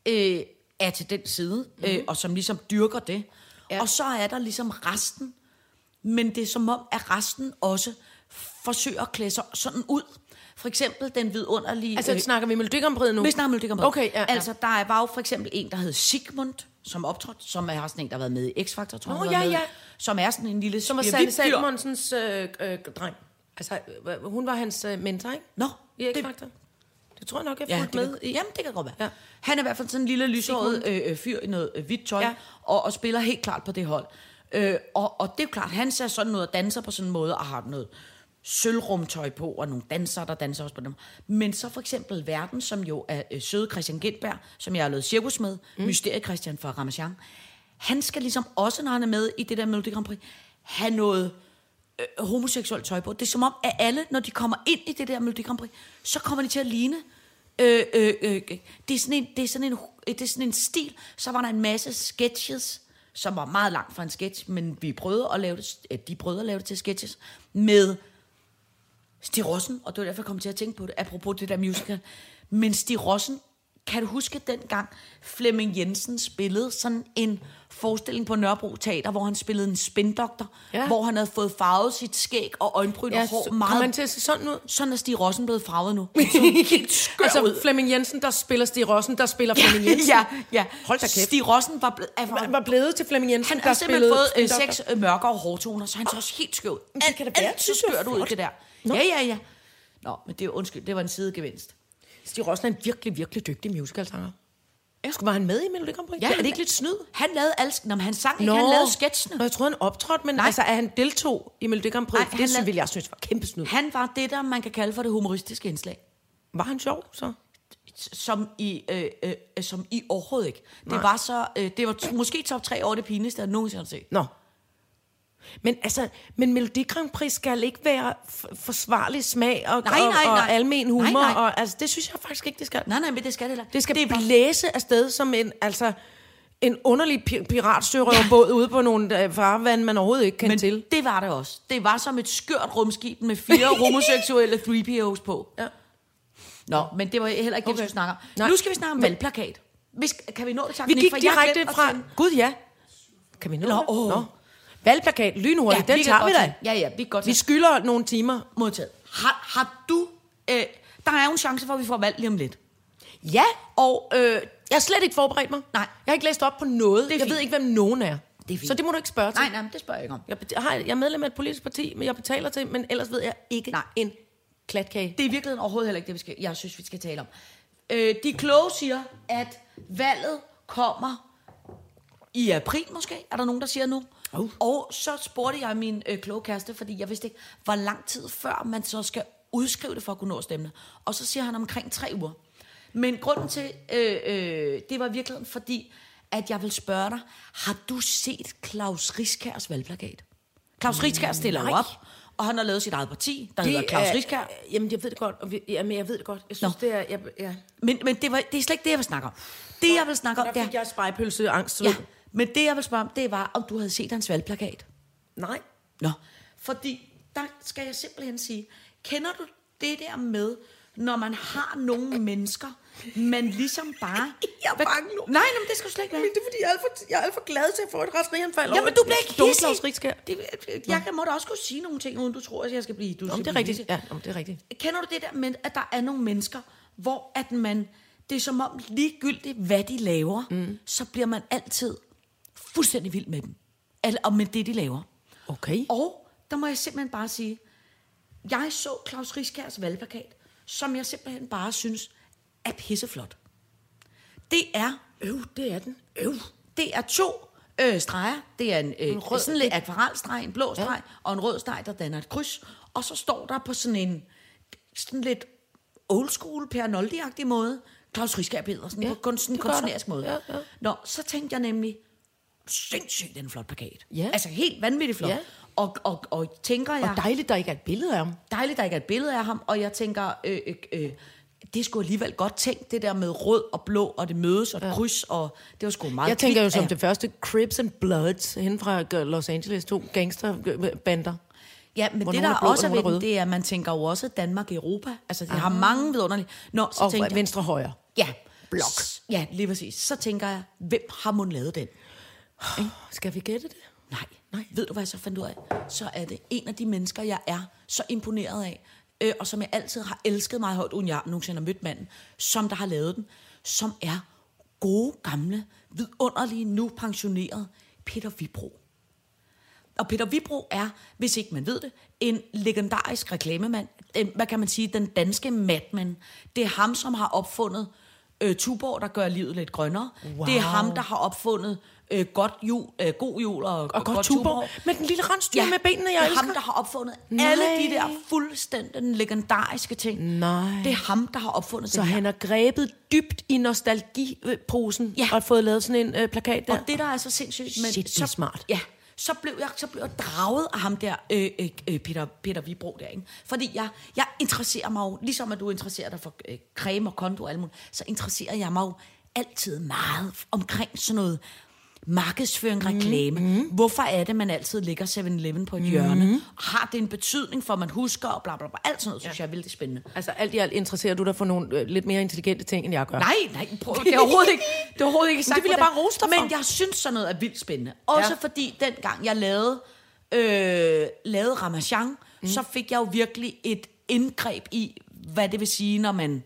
[SPEAKER 3] øh, er til den side, mm. øh, og som ligesom dyrker det. Ja. Og så er der ligesom resten, men det er som om, at resten også forsøger at klæde sig sådan ud. For eksempel den vidunderlige...
[SPEAKER 4] Altså, snakker vi Melodi nu?
[SPEAKER 3] Vi snakker Melodi.
[SPEAKER 4] Okay, ja, ja.
[SPEAKER 3] Altså, der er- var jo for eksempel en, der hed Sigmund, som optrådte, som er sådan en, der har været med i X-Factor, tror jeg, han har
[SPEAKER 4] ja,
[SPEAKER 3] med,
[SPEAKER 4] ja.
[SPEAKER 3] Som er sådan en lille
[SPEAKER 4] Som var Sanne. Salmonsens øh, øh, dreng. Altså, øh, hun var hans øh, mentor, ikke?
[SPEAKER 3] Nå,
[SPEAKER 4] I
[SPEAKER 3] det-
[SPEAKER 4] X-Factor. Det tror jeg nok, jeg
[SPEAKER 3] Ja,
[SPEAKER 4] har fulgt med
[SPEAKER 3] kan,
[SPEAKER 4] i.
[SPEAKER 3] jamen, det kan godt være. Ja.
[SPEAKER 4] Ja.
[SPEAKER 3] Han er i hvert fald sådan en lille lyshåret øh, øh, fyr i noget øh, hvidt tøj, ja.
[SPEAKER 4] Ja.
[SPEAKER 3] og, og spiller helt klart på det hold. Øh, og, og det er jo klart, han ser sådan noget og danser på sådan en måde, og har noget sølvrumtøj på, og nogle dansere, der danser også på dem. Men så for eksempel Verden, som jo er øh, søde Christian Gindberg, som jeg har lavet cirkus med, mm. Mysterie Christian fra Ramachan, han skal ligesom også, når han er med i det der Melodi Grand Prix, have noget øh, homoseksuelt tøj på. Det er som om, at alle, når de kommer ind i det der Melodi Grand Prix, så kommer de til at ligne. Øh, øh, øh, det, er sådan en, det, er sådan en, det er sådan en stil. Så var der en masse sketches, som var meget langt fra en sketch, men vi prøvede at lave det, øh, de prøvede at lave det til sketches, med Stig Rossen, og det var derfor, jeg kom til at tænke på det, apropos det der musical. Men Stig Rossen, kan du huske dengang Flemming Jensen spillede sådan en forestilling på Nørrebro Teater, hvor han spillede en spindoktor, ja. Hvor han havde fået farvet sit skæg og øjenbryn
[SPEAKER 4] Ja,
[SPEAKER 3] og hår meget.
[SPEAKER 4] kommer han til at se sådan ud?
[SPEAKER 3] Sådan er Stig Rossen blevet farvet nu. Helt
[SPEAKER 4] Altså,
[SPEAKER 3] ud.
[SPEAKER 4] Flemming Jensen, der spiller Stig Rossen, der spiller Flemming Jensen.
[SPEAKER 3] ja, ja.
[SPEAKER 4] Hold da kæft.
[SPEAKER 3] Stig Rossen var blevet... Er,
[SPEAKER 4] Var, var blevet til Flemming Jensen,
[SPEAKER 3] han
[SPEAKER 4] der
[SPEAKER 3] har simpelthen
[SPEAKER 4] spillede
[SPEAKER 3] fået øh, seks øh, mørkere hårtoner, så han så også helt skør ud.
[SPEAKER 4] det kan da være,
[SPEAKER 3] Alt
[SPEAKER 4] det
[SPEAKER 3] skørt ud, det der.
[SPEAKER 4] Nå.
[SPEAKER 3] Ja, ja, ja. Nå, men det er undskyld, det var en sidegevinst.
[SPEAKER 4] Stig Rossen er en virkelig, virkelig dygtig musicalsanger. Ja. Var han med i Melodi Grand Prix?
[SPEAKER 3] Ja,
[SPEAKER 4] er det ikke lidt snyd?
[SPEAKER 3] Han lavede alle... Nå, men han sang ikke, han lavede sketchene.
[SPEAKER 4] Nå, jeg troede, han optrådte, men
[SPEAKER 3] Nej.
[SPEAKER 4] Nej. altså, at han deltog i Melodi Grand Prix,
[SPEAKER 3] Nej,
[SPEAKER 4] Nej, det
[SPEAKER 3] lavede-
[SPEAKER 4] ville jeg synes var kæmpe snyd.
[SPEAKER 3] Han var det, der man kan kalde for det humoristiske indslag.
[SPEAKER 4] Var han sjov, så?
[SPEAKER 3] Som i, øh, øh, øh, som i overhovedet ikke. Det var så... Øh, det var måske top tre over det pinligste, jeg nogensinde har set.
[SPEAKER 4] Nå. Men altså, men Melodi Grand Prix skal ikke være forsvarlig smag og,
[SPEAKER 3] Nej,
[SPEAKER 4] og,
[SPEAKER 3] nej,
[SPEAKER 4] og
[SPEAKER 3] nej.
[SPEAKER 4] almen humor.
[SPEAKER 3] Nej, nej.
[SPEAKER 4] Og, altså, det synes jeg faktisk ikke, det skal.
[SPEAKER 3] Nej, nej, men det skal det heller.
[SPEAKER 4] Det skal
[SPEAKER 3] det
[SPEAKER 4] blæse afsted som en, altså, en underlig pi- piratsørøverbåd ude på nogle øh, farvand, man overhovedet ikke kan
[SPEAKER 3] Men
[SPEAKER 4] til.
[SPEAKER 3] det var det også. Det var som et skørt rumskib med fire homoseksuelle 3PO's på.
[SPEAKER 4] Ja.
[SPEAKER 3] Nå, men det var heller ikke det, vi
[SPEAKER 4] Okay.
[SPEAKER 3] skulle snakke om.
[SPEAKER 4] Nej.
[SPEAKER 3] Nu skal vi snakke om valgplakat. Hvis, kan vi nå det,
[SPEAKER 4] Vi gik direkte fra... Gud, ja. Kan vi nå
[SPEAKER 3] Nå,
[SPEAKER 4] det?
[SPEAKER 3] åh.
[SPEAKER 4] Nå. Valgplakat, lynhurtigt, ja, den tager vi da.
[SPEAKER 3] Ja, ja, vi kan godt
[SPEAKER 4] Vi
[SPEAKER 3] tage.
[SPEAKER 4] skylder nogle timer.
[SPEAKER 3] Modtaget. Har, har du... Øh, der er jo en chance for, at vi får valg lige om lidt.
[SPEAKER 4] Ja,
[SPEAKER 3] Og øh,
[SPEAKER 4] jeg har slet ikke forberedt mig.
[SPEAKER 3] Nej.
[SPEAKER 4] Jeg har ikke læst op på noget. Jeg
[SPEAKER 3] fint.
[SPEAKER 4] ved ikke, hvem nogen er.
[SPEAKER 3] Det er fint.
[SPEAKER 4] Så det må du ikke spørge til.
[SPEAKER 3] nej, nej, det spørger jeg ikke om.
[SPEAKER 4] Jeg, bet- har, jeg er medlem af et politisk parti, men jeg betaler til, men ellers ved jeg ikke
[SPEAKER 3] Nej.
[SPEAKER 4] en klatkage.
[SPEAKER 3] Det er i virkeligheden overhovedet heller ikke det, vi skal, jeg synes, vi skal tale om. Øh, de kloge siger, at valget kommer i april måske, er der nogen, der siger nu.
[SPEAKER 4] Oh.
[SPEAKER 3] Og så spurgte jeg min øh, kloge kæreste, fordi jeg vidste ikke, hvor lang tid før man så skal udskrive det for at kunne nå at stemme. Og så siger han omkring tre uger. Men grunden til, øh, øh, det var i virkeligheden fordi, at jeg vil spørge dig, har du set Claus Riskærs valgplakat? Claus Riskær stiller jo
[SPEAKER 4] Nej.
[SPEAKER 3] op, og han har lavet sit eget parti, der det hedder Claus Riskær.
[SPEAKER 4] Jamen, jeg ved det godt. Og vi, jamen, jeg ved det godt. Jeg synes,
[SPEAKER 3] Nå.
[SPEAKER 4] det er... Jeg, ja.
[SPEAKER 3] Men, men det, var, det er slet ikke det, jeg vil snakke om. Det, jeg vil snakke om,
[SPEAKER 4] Der
[SPEAKER 3] det
[SPEAKER 4] fik
[SPEAKER 3] er...
[SPEAKER 4] jeg spejpølseangst.
[SPEAKER 3] Ja, men det, jeg vil spørge om, det var, om du havde set hans valgplakat.
[SPEAKER 4] Nej.
[SPEAKER 3] Nå. Fordi, der skal jeg simpelthen sige, kender du det der med, når man har nogle mennesker, man ligesom bare...
[SPEAKER 4] Jeg er bange nu.
[SPEAKER 3] Nej, nej, men det skal du slet ikke være.
[SPEAKER 4] Men det er, fordi jeg er for, jeg er alt for glad til at få et raserianfald
[SPEAKER 3] Jamen, du bliver ikke hissig. Det, jeg jeg må da også kunne sige nogle ting, uden du tror, at jeg skal blive... Du
[SPEAKER 4] Om det er rigtigt. Ja, om det er rigtigt.
[SPEAKER 3] Kender du det der med, at der er nogle mennesker, hvor at man, det er som om ligegyldigt, hvad de laver, mm. så bliver man altid fuldstændig vild med dem. Eller, og med det, de laver.
[SPEAKER 4] Okay.
[SPEAKER 3] Og der må jeg simpelthen bare sige, jeg så Claus Riskærs valgplakat, som jeg simpelthen bare synes er pisseflot. Det er,
[SPEAKER 4] Øv, det er den.
[SPEAKER 3] øv, det er to øh, streger. Det er en, øh, en
[SPEAKER 4] rød-
[SPEAKER 3] sådan lidt akvarelstreg, en blå streg, ja. og en rød streg, der danner et kryds. Og så står der på sådan en sådan lidt old school, Per Noldi-agtig måde, Claus Riskær Pedersen, ja, på
[SPEAKER 4] der.
[SPEAKER 3] kunstnerisk måde.
[SPEAKER 4] Ja, ja.
[SPEAKER 3] Nå, så tænkte jeg nemlig, sindssygt den flot plakat.
[SPEAKER 4] Ja.
[SPEAKER 3] Altså helt vanvittigt flot.
[SPEAKER 4] Ja.
[SPEAKER 3] Og, og, og tænker jeg...
[SPEAKER 4] Og dejligt, der ikke er et billede af ham.
[SPEAKER 3] dejligt, der ikke er et billede af ham, og jeg tænker, øh, øh, øh, det sgu alligevel godt tænkt, det der med rød og blå, og det mødes og ja. kryds, og det var sgu meget
[SPEAKER 4] Jeg tænker jo som
[SPEAKER 3] af-
[SPEAKER 4] det første Crips and Bloods hen fra Los Angeles, to gangsterbander.
[SPEAKER 3] Ja, men det der
[SPEAKER 4] er blå,
[SPEAKER 3] også
[SPEAKER 4] og
[SPEAKER 3] er ved den, det er, at man tænker jo også Danmark i Europa. Altså, det har mange vidunderlige... Nå, så
[SPEAKER 4] Og
[SPEAKER 3] tænker jeg,
[SPEAKER 4] venstre højre.
[SPEAKER 3] ja,
[SPEAKER 4] Blok.
[SPEAKER 3] Ja, lige præcis. Så tænker jeg, hvem har mon lavet den?
[SPEAKER 4] Skal vi gætte det?
[SPEAKER 3] Nej, nej. Ved du, hvad jeg så fandt ud af? Så er det en af de mennesker, jeg er så imponeret af, øh, og som jeg altid har elsket meget højt, uden jeg nogensinde har mødt manden, som der har lavet den, som er gode, gamle, vidunderlige, nu pensioneret Peter Vibro. Og Peter Vibro er, hvis ikke man ved det, en legendarisk reklamemand. Øh, Hvad kan man sige? Den danske madman. Det er ham, som har opfundet øh, Tuborg, der gør livet lidt grønnere.
[SPEAKER 4] Wow.
[SPEAKER 3] Det er ham, der har opfundet øh, godt jul, øh, god jul og,
[SPEAKER 4] Og godt Tuborg. Med den lille rensdyr med benene, jeg
[SPEAKER 3] det er
[SPEAKER 4] elsker.
[SPEAKER 3] ham, der har opfundet
[SPEAKER 4] Nej.
[SPEAKER 3] alle de der fuldstændig legendariske ting.
[SPEAKER 4] Nej.
[SPEAKER 3] Det er ham, der har opfundet
[SPEAKER 4] Så
[SPEAKER 3] det
[SPEAKER 4] han har grebet dybt i nostalgiposen
[SPEAKER 3] Ja.
[SPEAKER 4] og fået lavet sådan en øh, plakat der.
[SPEAKER 3] Og det, der er så sindssygt... Men
[SPEAKER 4] Shit, det
[SPEAKER 3] så,
[SPEAKER 4] smart.
[SPEAKER 3] Ja, så blev jeg, så blev jeg draget af ham der, øh, øh, øh, Peter, Peter Vibro der, ikke? Fordi jeg, jeg interesserer mig jo, ligesom at du interesserer dig for øh, creme og konto og alt muligt, så interesserer jeg mig jo altid meget omkring sådan noget markedsføring, reklame. Mm. Hvorfor er det, man altid ligger 7-Eleven på et mm. hjørne? Har det en betydning for, at man husker og bla bla bla? Alt sådan noget, synes jeg er vildt spændende.
[SPEAKER 4] Altså alt i alt interesserer du dig for nogle øh, lidt mere intelligente ting, end jeg gør.
[SPEAKER 3] Nej, nej, prøv, det er overhovedet ikke, det er overhovedet ikke sagt.
[SPEAKER 4] det vil jeg bare rose dig for.
[SPEAKER 3] Men jeg synes sådan noget er vildt spændende. Også
[SPEAKER 4] Ja.
[SPEAKER 3] ja. fordi dengang jeg lavede, øh, lavede Ramachan, mm. så fik jeg jo virkelig et indgreb i, hvad det vil sige, når man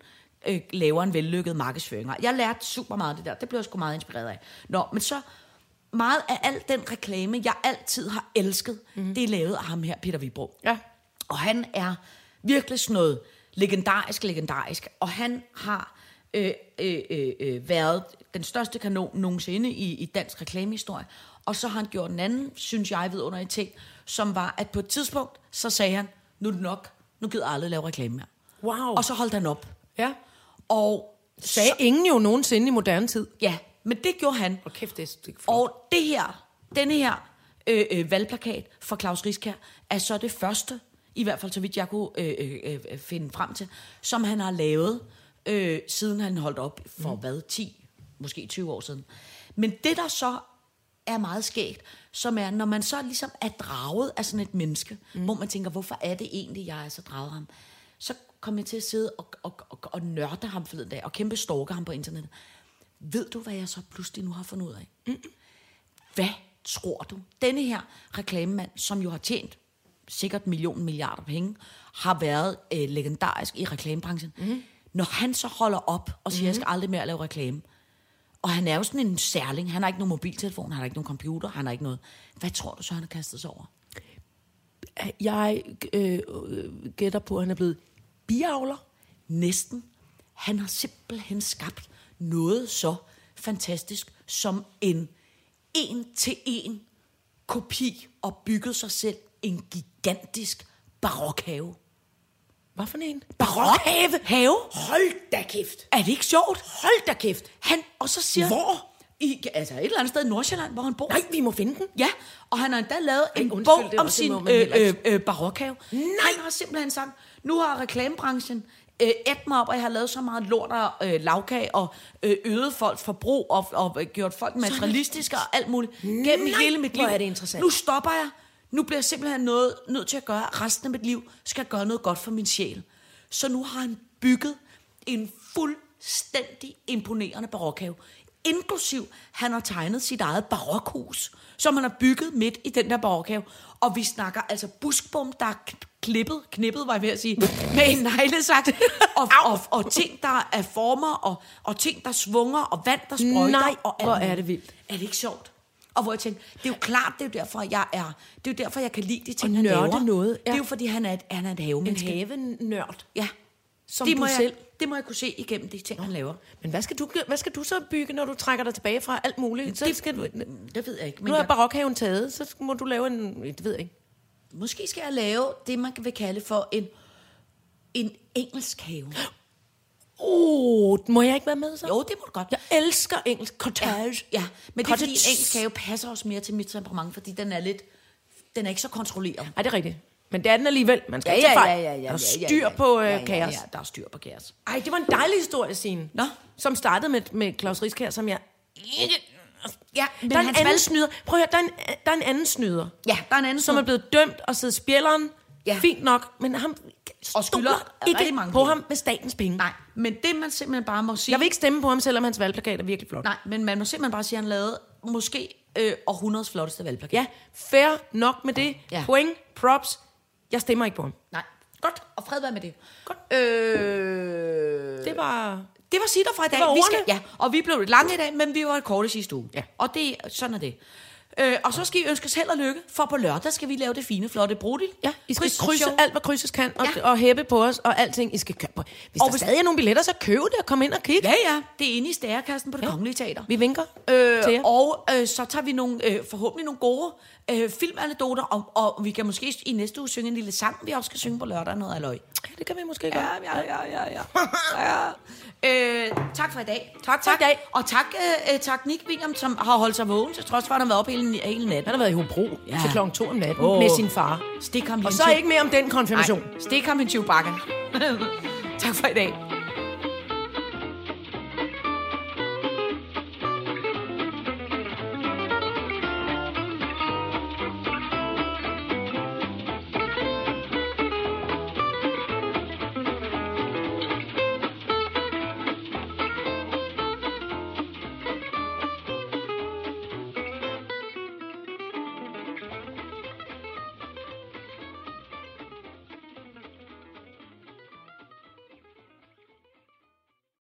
[SPEAKER 3] øh, laver en vellykket markedsføring. Jeg lærte super meget af det der. Det blev jeg sgu meget inspireret af. Nå, men så meget af al den reklame, jeg altid har elsket, mm. det er lavet af ham her, Peter Vibro.
[SPEAKER 4] Ja.
[SPEAKER 3] Og han er virkelig sådan noget legendarisk, legendarisk. Og han har øh, øh, øh, øh, været den største kanon nogensinde i, i dansk reklamehistorie. Og så har han gjort en anden, synes jeg, vidunderlig ting, som var, at på et tidspunkt, så sagde han, nu er det nok, nu gider jeg aldrig lave reklame mere.
[SPEAKER 4] Wow.
[SPEAKER 3] Og så holdt han op.
[SPEAKER 4] Ja.
[SPEAKER 3] Og
[SPEAKER 4] Sagde
[SPEAKER 3] så,
[SPEAKER 4] ingen jo nogensinde i moderne tid.
[SPEAKER 3] ja, men det gjorde han.
[SPEAKER 4] Og kæft, det er.
[SPEAKER 3] Og det her, denne her øh, øh, valgplakat for Claus Riskær, er så det første, i hvert fald så vidt jeg kunne øh, øh, øh, finde frem til, som han har lavet, øh, siden han holdt op for mm. hvad, 10, måske 20 år siden. Men det der så er meget skægt, som er, når man så ligesom er draget af sådan et menneske, mm. hvor man tænker, hvorfor er det egentlig, jeg er så draget ham? Så kom jeg til at sidde og, og, og, og nørde ham forleden dag, og kæmpe stalker ham på internettet. Ved du, hvad jeg så pludselig nu har fundet ud af? Hvad tror du? Denne her reklamemand, som jo har tjent sikkert millioner milliarder penge, har været øh, legendarisk i reklamebranchen. Mm. Når han så holder op og siger, mm. jeg skal aldrig mere lave reklame, og han er jo sådan en særling, han har ikke nogen mobiltelefon, han har ikke nogen computer, han har ikke noget. Hvad tror du så, han har kastet sig over?
[SPEAKER 4] Jeg øh, gætter på, at han er blevet biavler.
[SPEAKER 3] Næsten. Han har simpelthen skabt noget så fantastisk som en en-til-en kopi og bygget sig selv en gigantisk barokhave.
[SPEAKER 4] Hvad for en?
[SPEAKER 3] Barokhave? Have?
[SPEAKER 4] Hold da kæft.
[SPEAKER 3] Er det ikke sjovt?
[SPEAKER 4] Hold da kæft.
[SPEAKER 3] Han, og så siger
[SPEAKER 4] Hvor?
[SPEAKER 3] I, altså et eller andet sted i Nordsjælland, hvor han bor.
[SPEAKER 4] Nej, vi må finde den.
[SPEAKER 3] Ja, og han har endda lavet en
[SPEAKER 4] undskyld,
[SPEAKER 3] bog om sin øh, øh, øh, barokhave. Nej. Han har simpelthen sagt, nu har reklamebranchen øh, et mig op, og jeg har lavet så meget lort og øh, lavkage, og øh, øget folks forbrug, og, og gjort folk materialistiske og alt muligt gennem
[SPEAKER 4] Nej,
[SPEAKER 3] hele mit liv.
[SPEAKER 4] hvor er det interessant.
[SPEAKER 3] Nu stopper jeg. Nu bliver jeg simpelthen noget, nødt til at gøre, resten af mit liv skal gøre noget godt for min sjæl. Så nu har han bygget en fuldstændig imponerende barokhave. Inklusiv, han har tegnet sit eget barokhus, som han har bygget midt i den der barokhave. Og vi snakker altså buskbom, der er klippet, knippet var jeg ved at sige, med en neglesaks, og, og, og ting, der er former, og, og ting, der svunger, og vand, der sprøjter.
[SPEAKER 4] Nej,
[SPEAKER 3] og alt
[SPEAKER 4] hvor er det vildt.
[SPEAKER 3] Er det ikke sjovt? Og hvor jeg tænkte, det er jo klart, det er jo derfor, jeg er, det er jo derfor, jeg kan lide de ting,
[SPEAKER 4] Og
[SPEAKER 3] han laver.
[SPEAKER 4] noget,
[SPEAKER 3] Det er
[SPEAKER 4] ja.
[SPEAKER 3] jo fordi, han er et, han er et
[SPEAKER 4] En
[SPEAKER 3] havemenneske.
[SPEAKER 4] havenørd.
[SPEAKER 3] Ja.
[SPEAKER 4] Som
[SPEAKER 3] det
[SPEAKER 4] du
[SPEAKER 3] må jeg,
[SPEAKER 4] selv.
[SPEAKER 3] Det må jeg kunne se igennem de ting, han laver.
[SPEAKER 4] Men hvad skal, du, hvad skal du så bygge, når du trækker dig tilbage fra alt muligt? Så
[SPEAKER 3] Det-
[SPEAKER 4] skal du,
[SPEAKER 3] Det ved jeg ikke.
[SPEAKER 4] nu
[SPEAKER 3] Men
[SPEAKER 4] er
[SPEAKER 3] jeg,
[SPEAKER 4] barokhaven taget, så må du lave en... Det ved jeg ikke.
[SPEAKER 3] måske skal jeg lave det, man vil kalde for en, en engelsk have.
[SPEAKER 4] Oh, må jeg ikke være med så?
[SPEAKER 3] Jo, det må du godt.
[SPEAKER 4] Jeg elsker engelsk cottage.
[SPEAKER 3] Ja, men det er fordi, en
[SPEAKER 4] Cottage.
[SPEAKER 3] engelsk have passer også mere til mit temperament, fordi den er lidt... Den er ikke så kontrolleret.
[SPEAKER 4] Nej, det er rigtigt. Men det er den alligevel. Man skal ikke tage fejl. Der er styr på øh, kaos.
[SPEAKER 3] Ja, der er styr på kaos.
[SPEAKER 4] Ej, det var en dejlig historie, Signe.
[SPEAKER 3] Nå.
[SPEAKER 4] Som startede med, med Claus Riskær, som jeg ikke...
[SPEAKER 3] Ja, men
[SPEAKER 4] der er en anden
[SPEAKER 3] valg-
[SPEAKER 4] snyder. Prøv at høre, der er en, der er en anden snyder.
[SPEAKER 3] Ja, der er en anden
[SPEAKER 4] Som er blevet dømt og sidder spjælderen.
[SPEAKER 3] Ja.
[SPEAKER 4] Fint nok, men ham
[SPEAKER 3] Og skylder
[SPEAKER 4] ikke
[SPEAKER 3] mange
[SPEAKER 4] på
[SPEAKER 3] penge.
[SPEAKER 4] ham med statens penge.
[SPEAKER 3] Nej, men det man simpelthen bare må sige...
[SPEAKER 4] Jeg vil ikke stemme på ham, selvom hans valgplakat er virkelig flot.
[SPEAKER 3] Nej, men man må simpelthen bare sige, at han lavede måske øh, århundredes flotteste valgplakat.
[SPEAKER 4] Ja, fair nok med det.
[SPEAKER 3] Ja.
[SPEAKER 4] Ja. Point, props. Jeg stemmer ikke på ham.
[SPEAKER 3] Nej, godt. Og fred være med det.
[SPEAKER 4] Godt.
[SPEAKER 3] Øh,
[SPEAKER 4] Det var...
[SPEAKER 3] det var sitter fra i dag.
[SPEAKER 4] var
[SPEAKER 3] vi skal, ja, og vi blev lidt lange i dag, men vi var et kort i sidste uge.
[SPEAKER 4] Ja.
[SPEAKER 3] Og det, sådan er det. Øh, og så skal I ønske os held og lykke, for på lørdag skal vi lave det fine, flotte Brodil.
[SPEAKER 4] Ja, I skal
[SPEAKER 3] Quiz
[SPEAKER 4] krydse
[SPEAKER 3] show.
[SPEAKER 4] alt, hvad krydses kan, og,
[SPEAKER 3] Ja.
[SPEAKER 4] og hæppe på os, og alting. I skal købe på. Hvis
[SPEAKER 3] Og
[SPEAKER 4] der
[SPEAKER 3] hvis-
[SPEAKER 4] stadig er nogle billetter, så køb det og kom ind og kig.
[SPEAKER 3] Ja, ja. Det er inde i stærekassen på det ja. Kongelige teater.
[SPEAKER 4] Vi vinker
[SPEAKER 3] Øh,
[SPEAKER 4] til jer.
[SPEAKER 3] og øh, så tager vi nogle, øh, forhåbentlig nogle gode øh, filmanekdoter, og, og vi kan måske i næste uge synge en lille sang, vi også skal synge på lørdag, noget af løg.
[SPEAKER 4] Ja, det kan vi måske
[SPEAKER 3] Ja,
[SPEAKER 4] godt.
[SPEAKER 3] ja, ja, ja, ja. ja. Øh, tak for i dag.
[SPEAKER 4] Tak for i dag.
[SPEAKER 3] Og tak, øh, øh, tak Nick William, som har holdt sig vågen, til trods for, at han har været oppe hele, hele natten.
[SPEAKER 4] Han har været i Hobro
[SPEAKER 3] Ja.
[SPEAKER 4] til klokken to om natten oh. med sin far.
[SPEAKER 3] Stik ham
[SPEAKER 4] Og
[SPEAKER 3] en
[SPEAKER 4] så ikke mere om den konfirmation.
[SPEAKER 3] Nej, stik ham en Chewbacca. tak for i dag.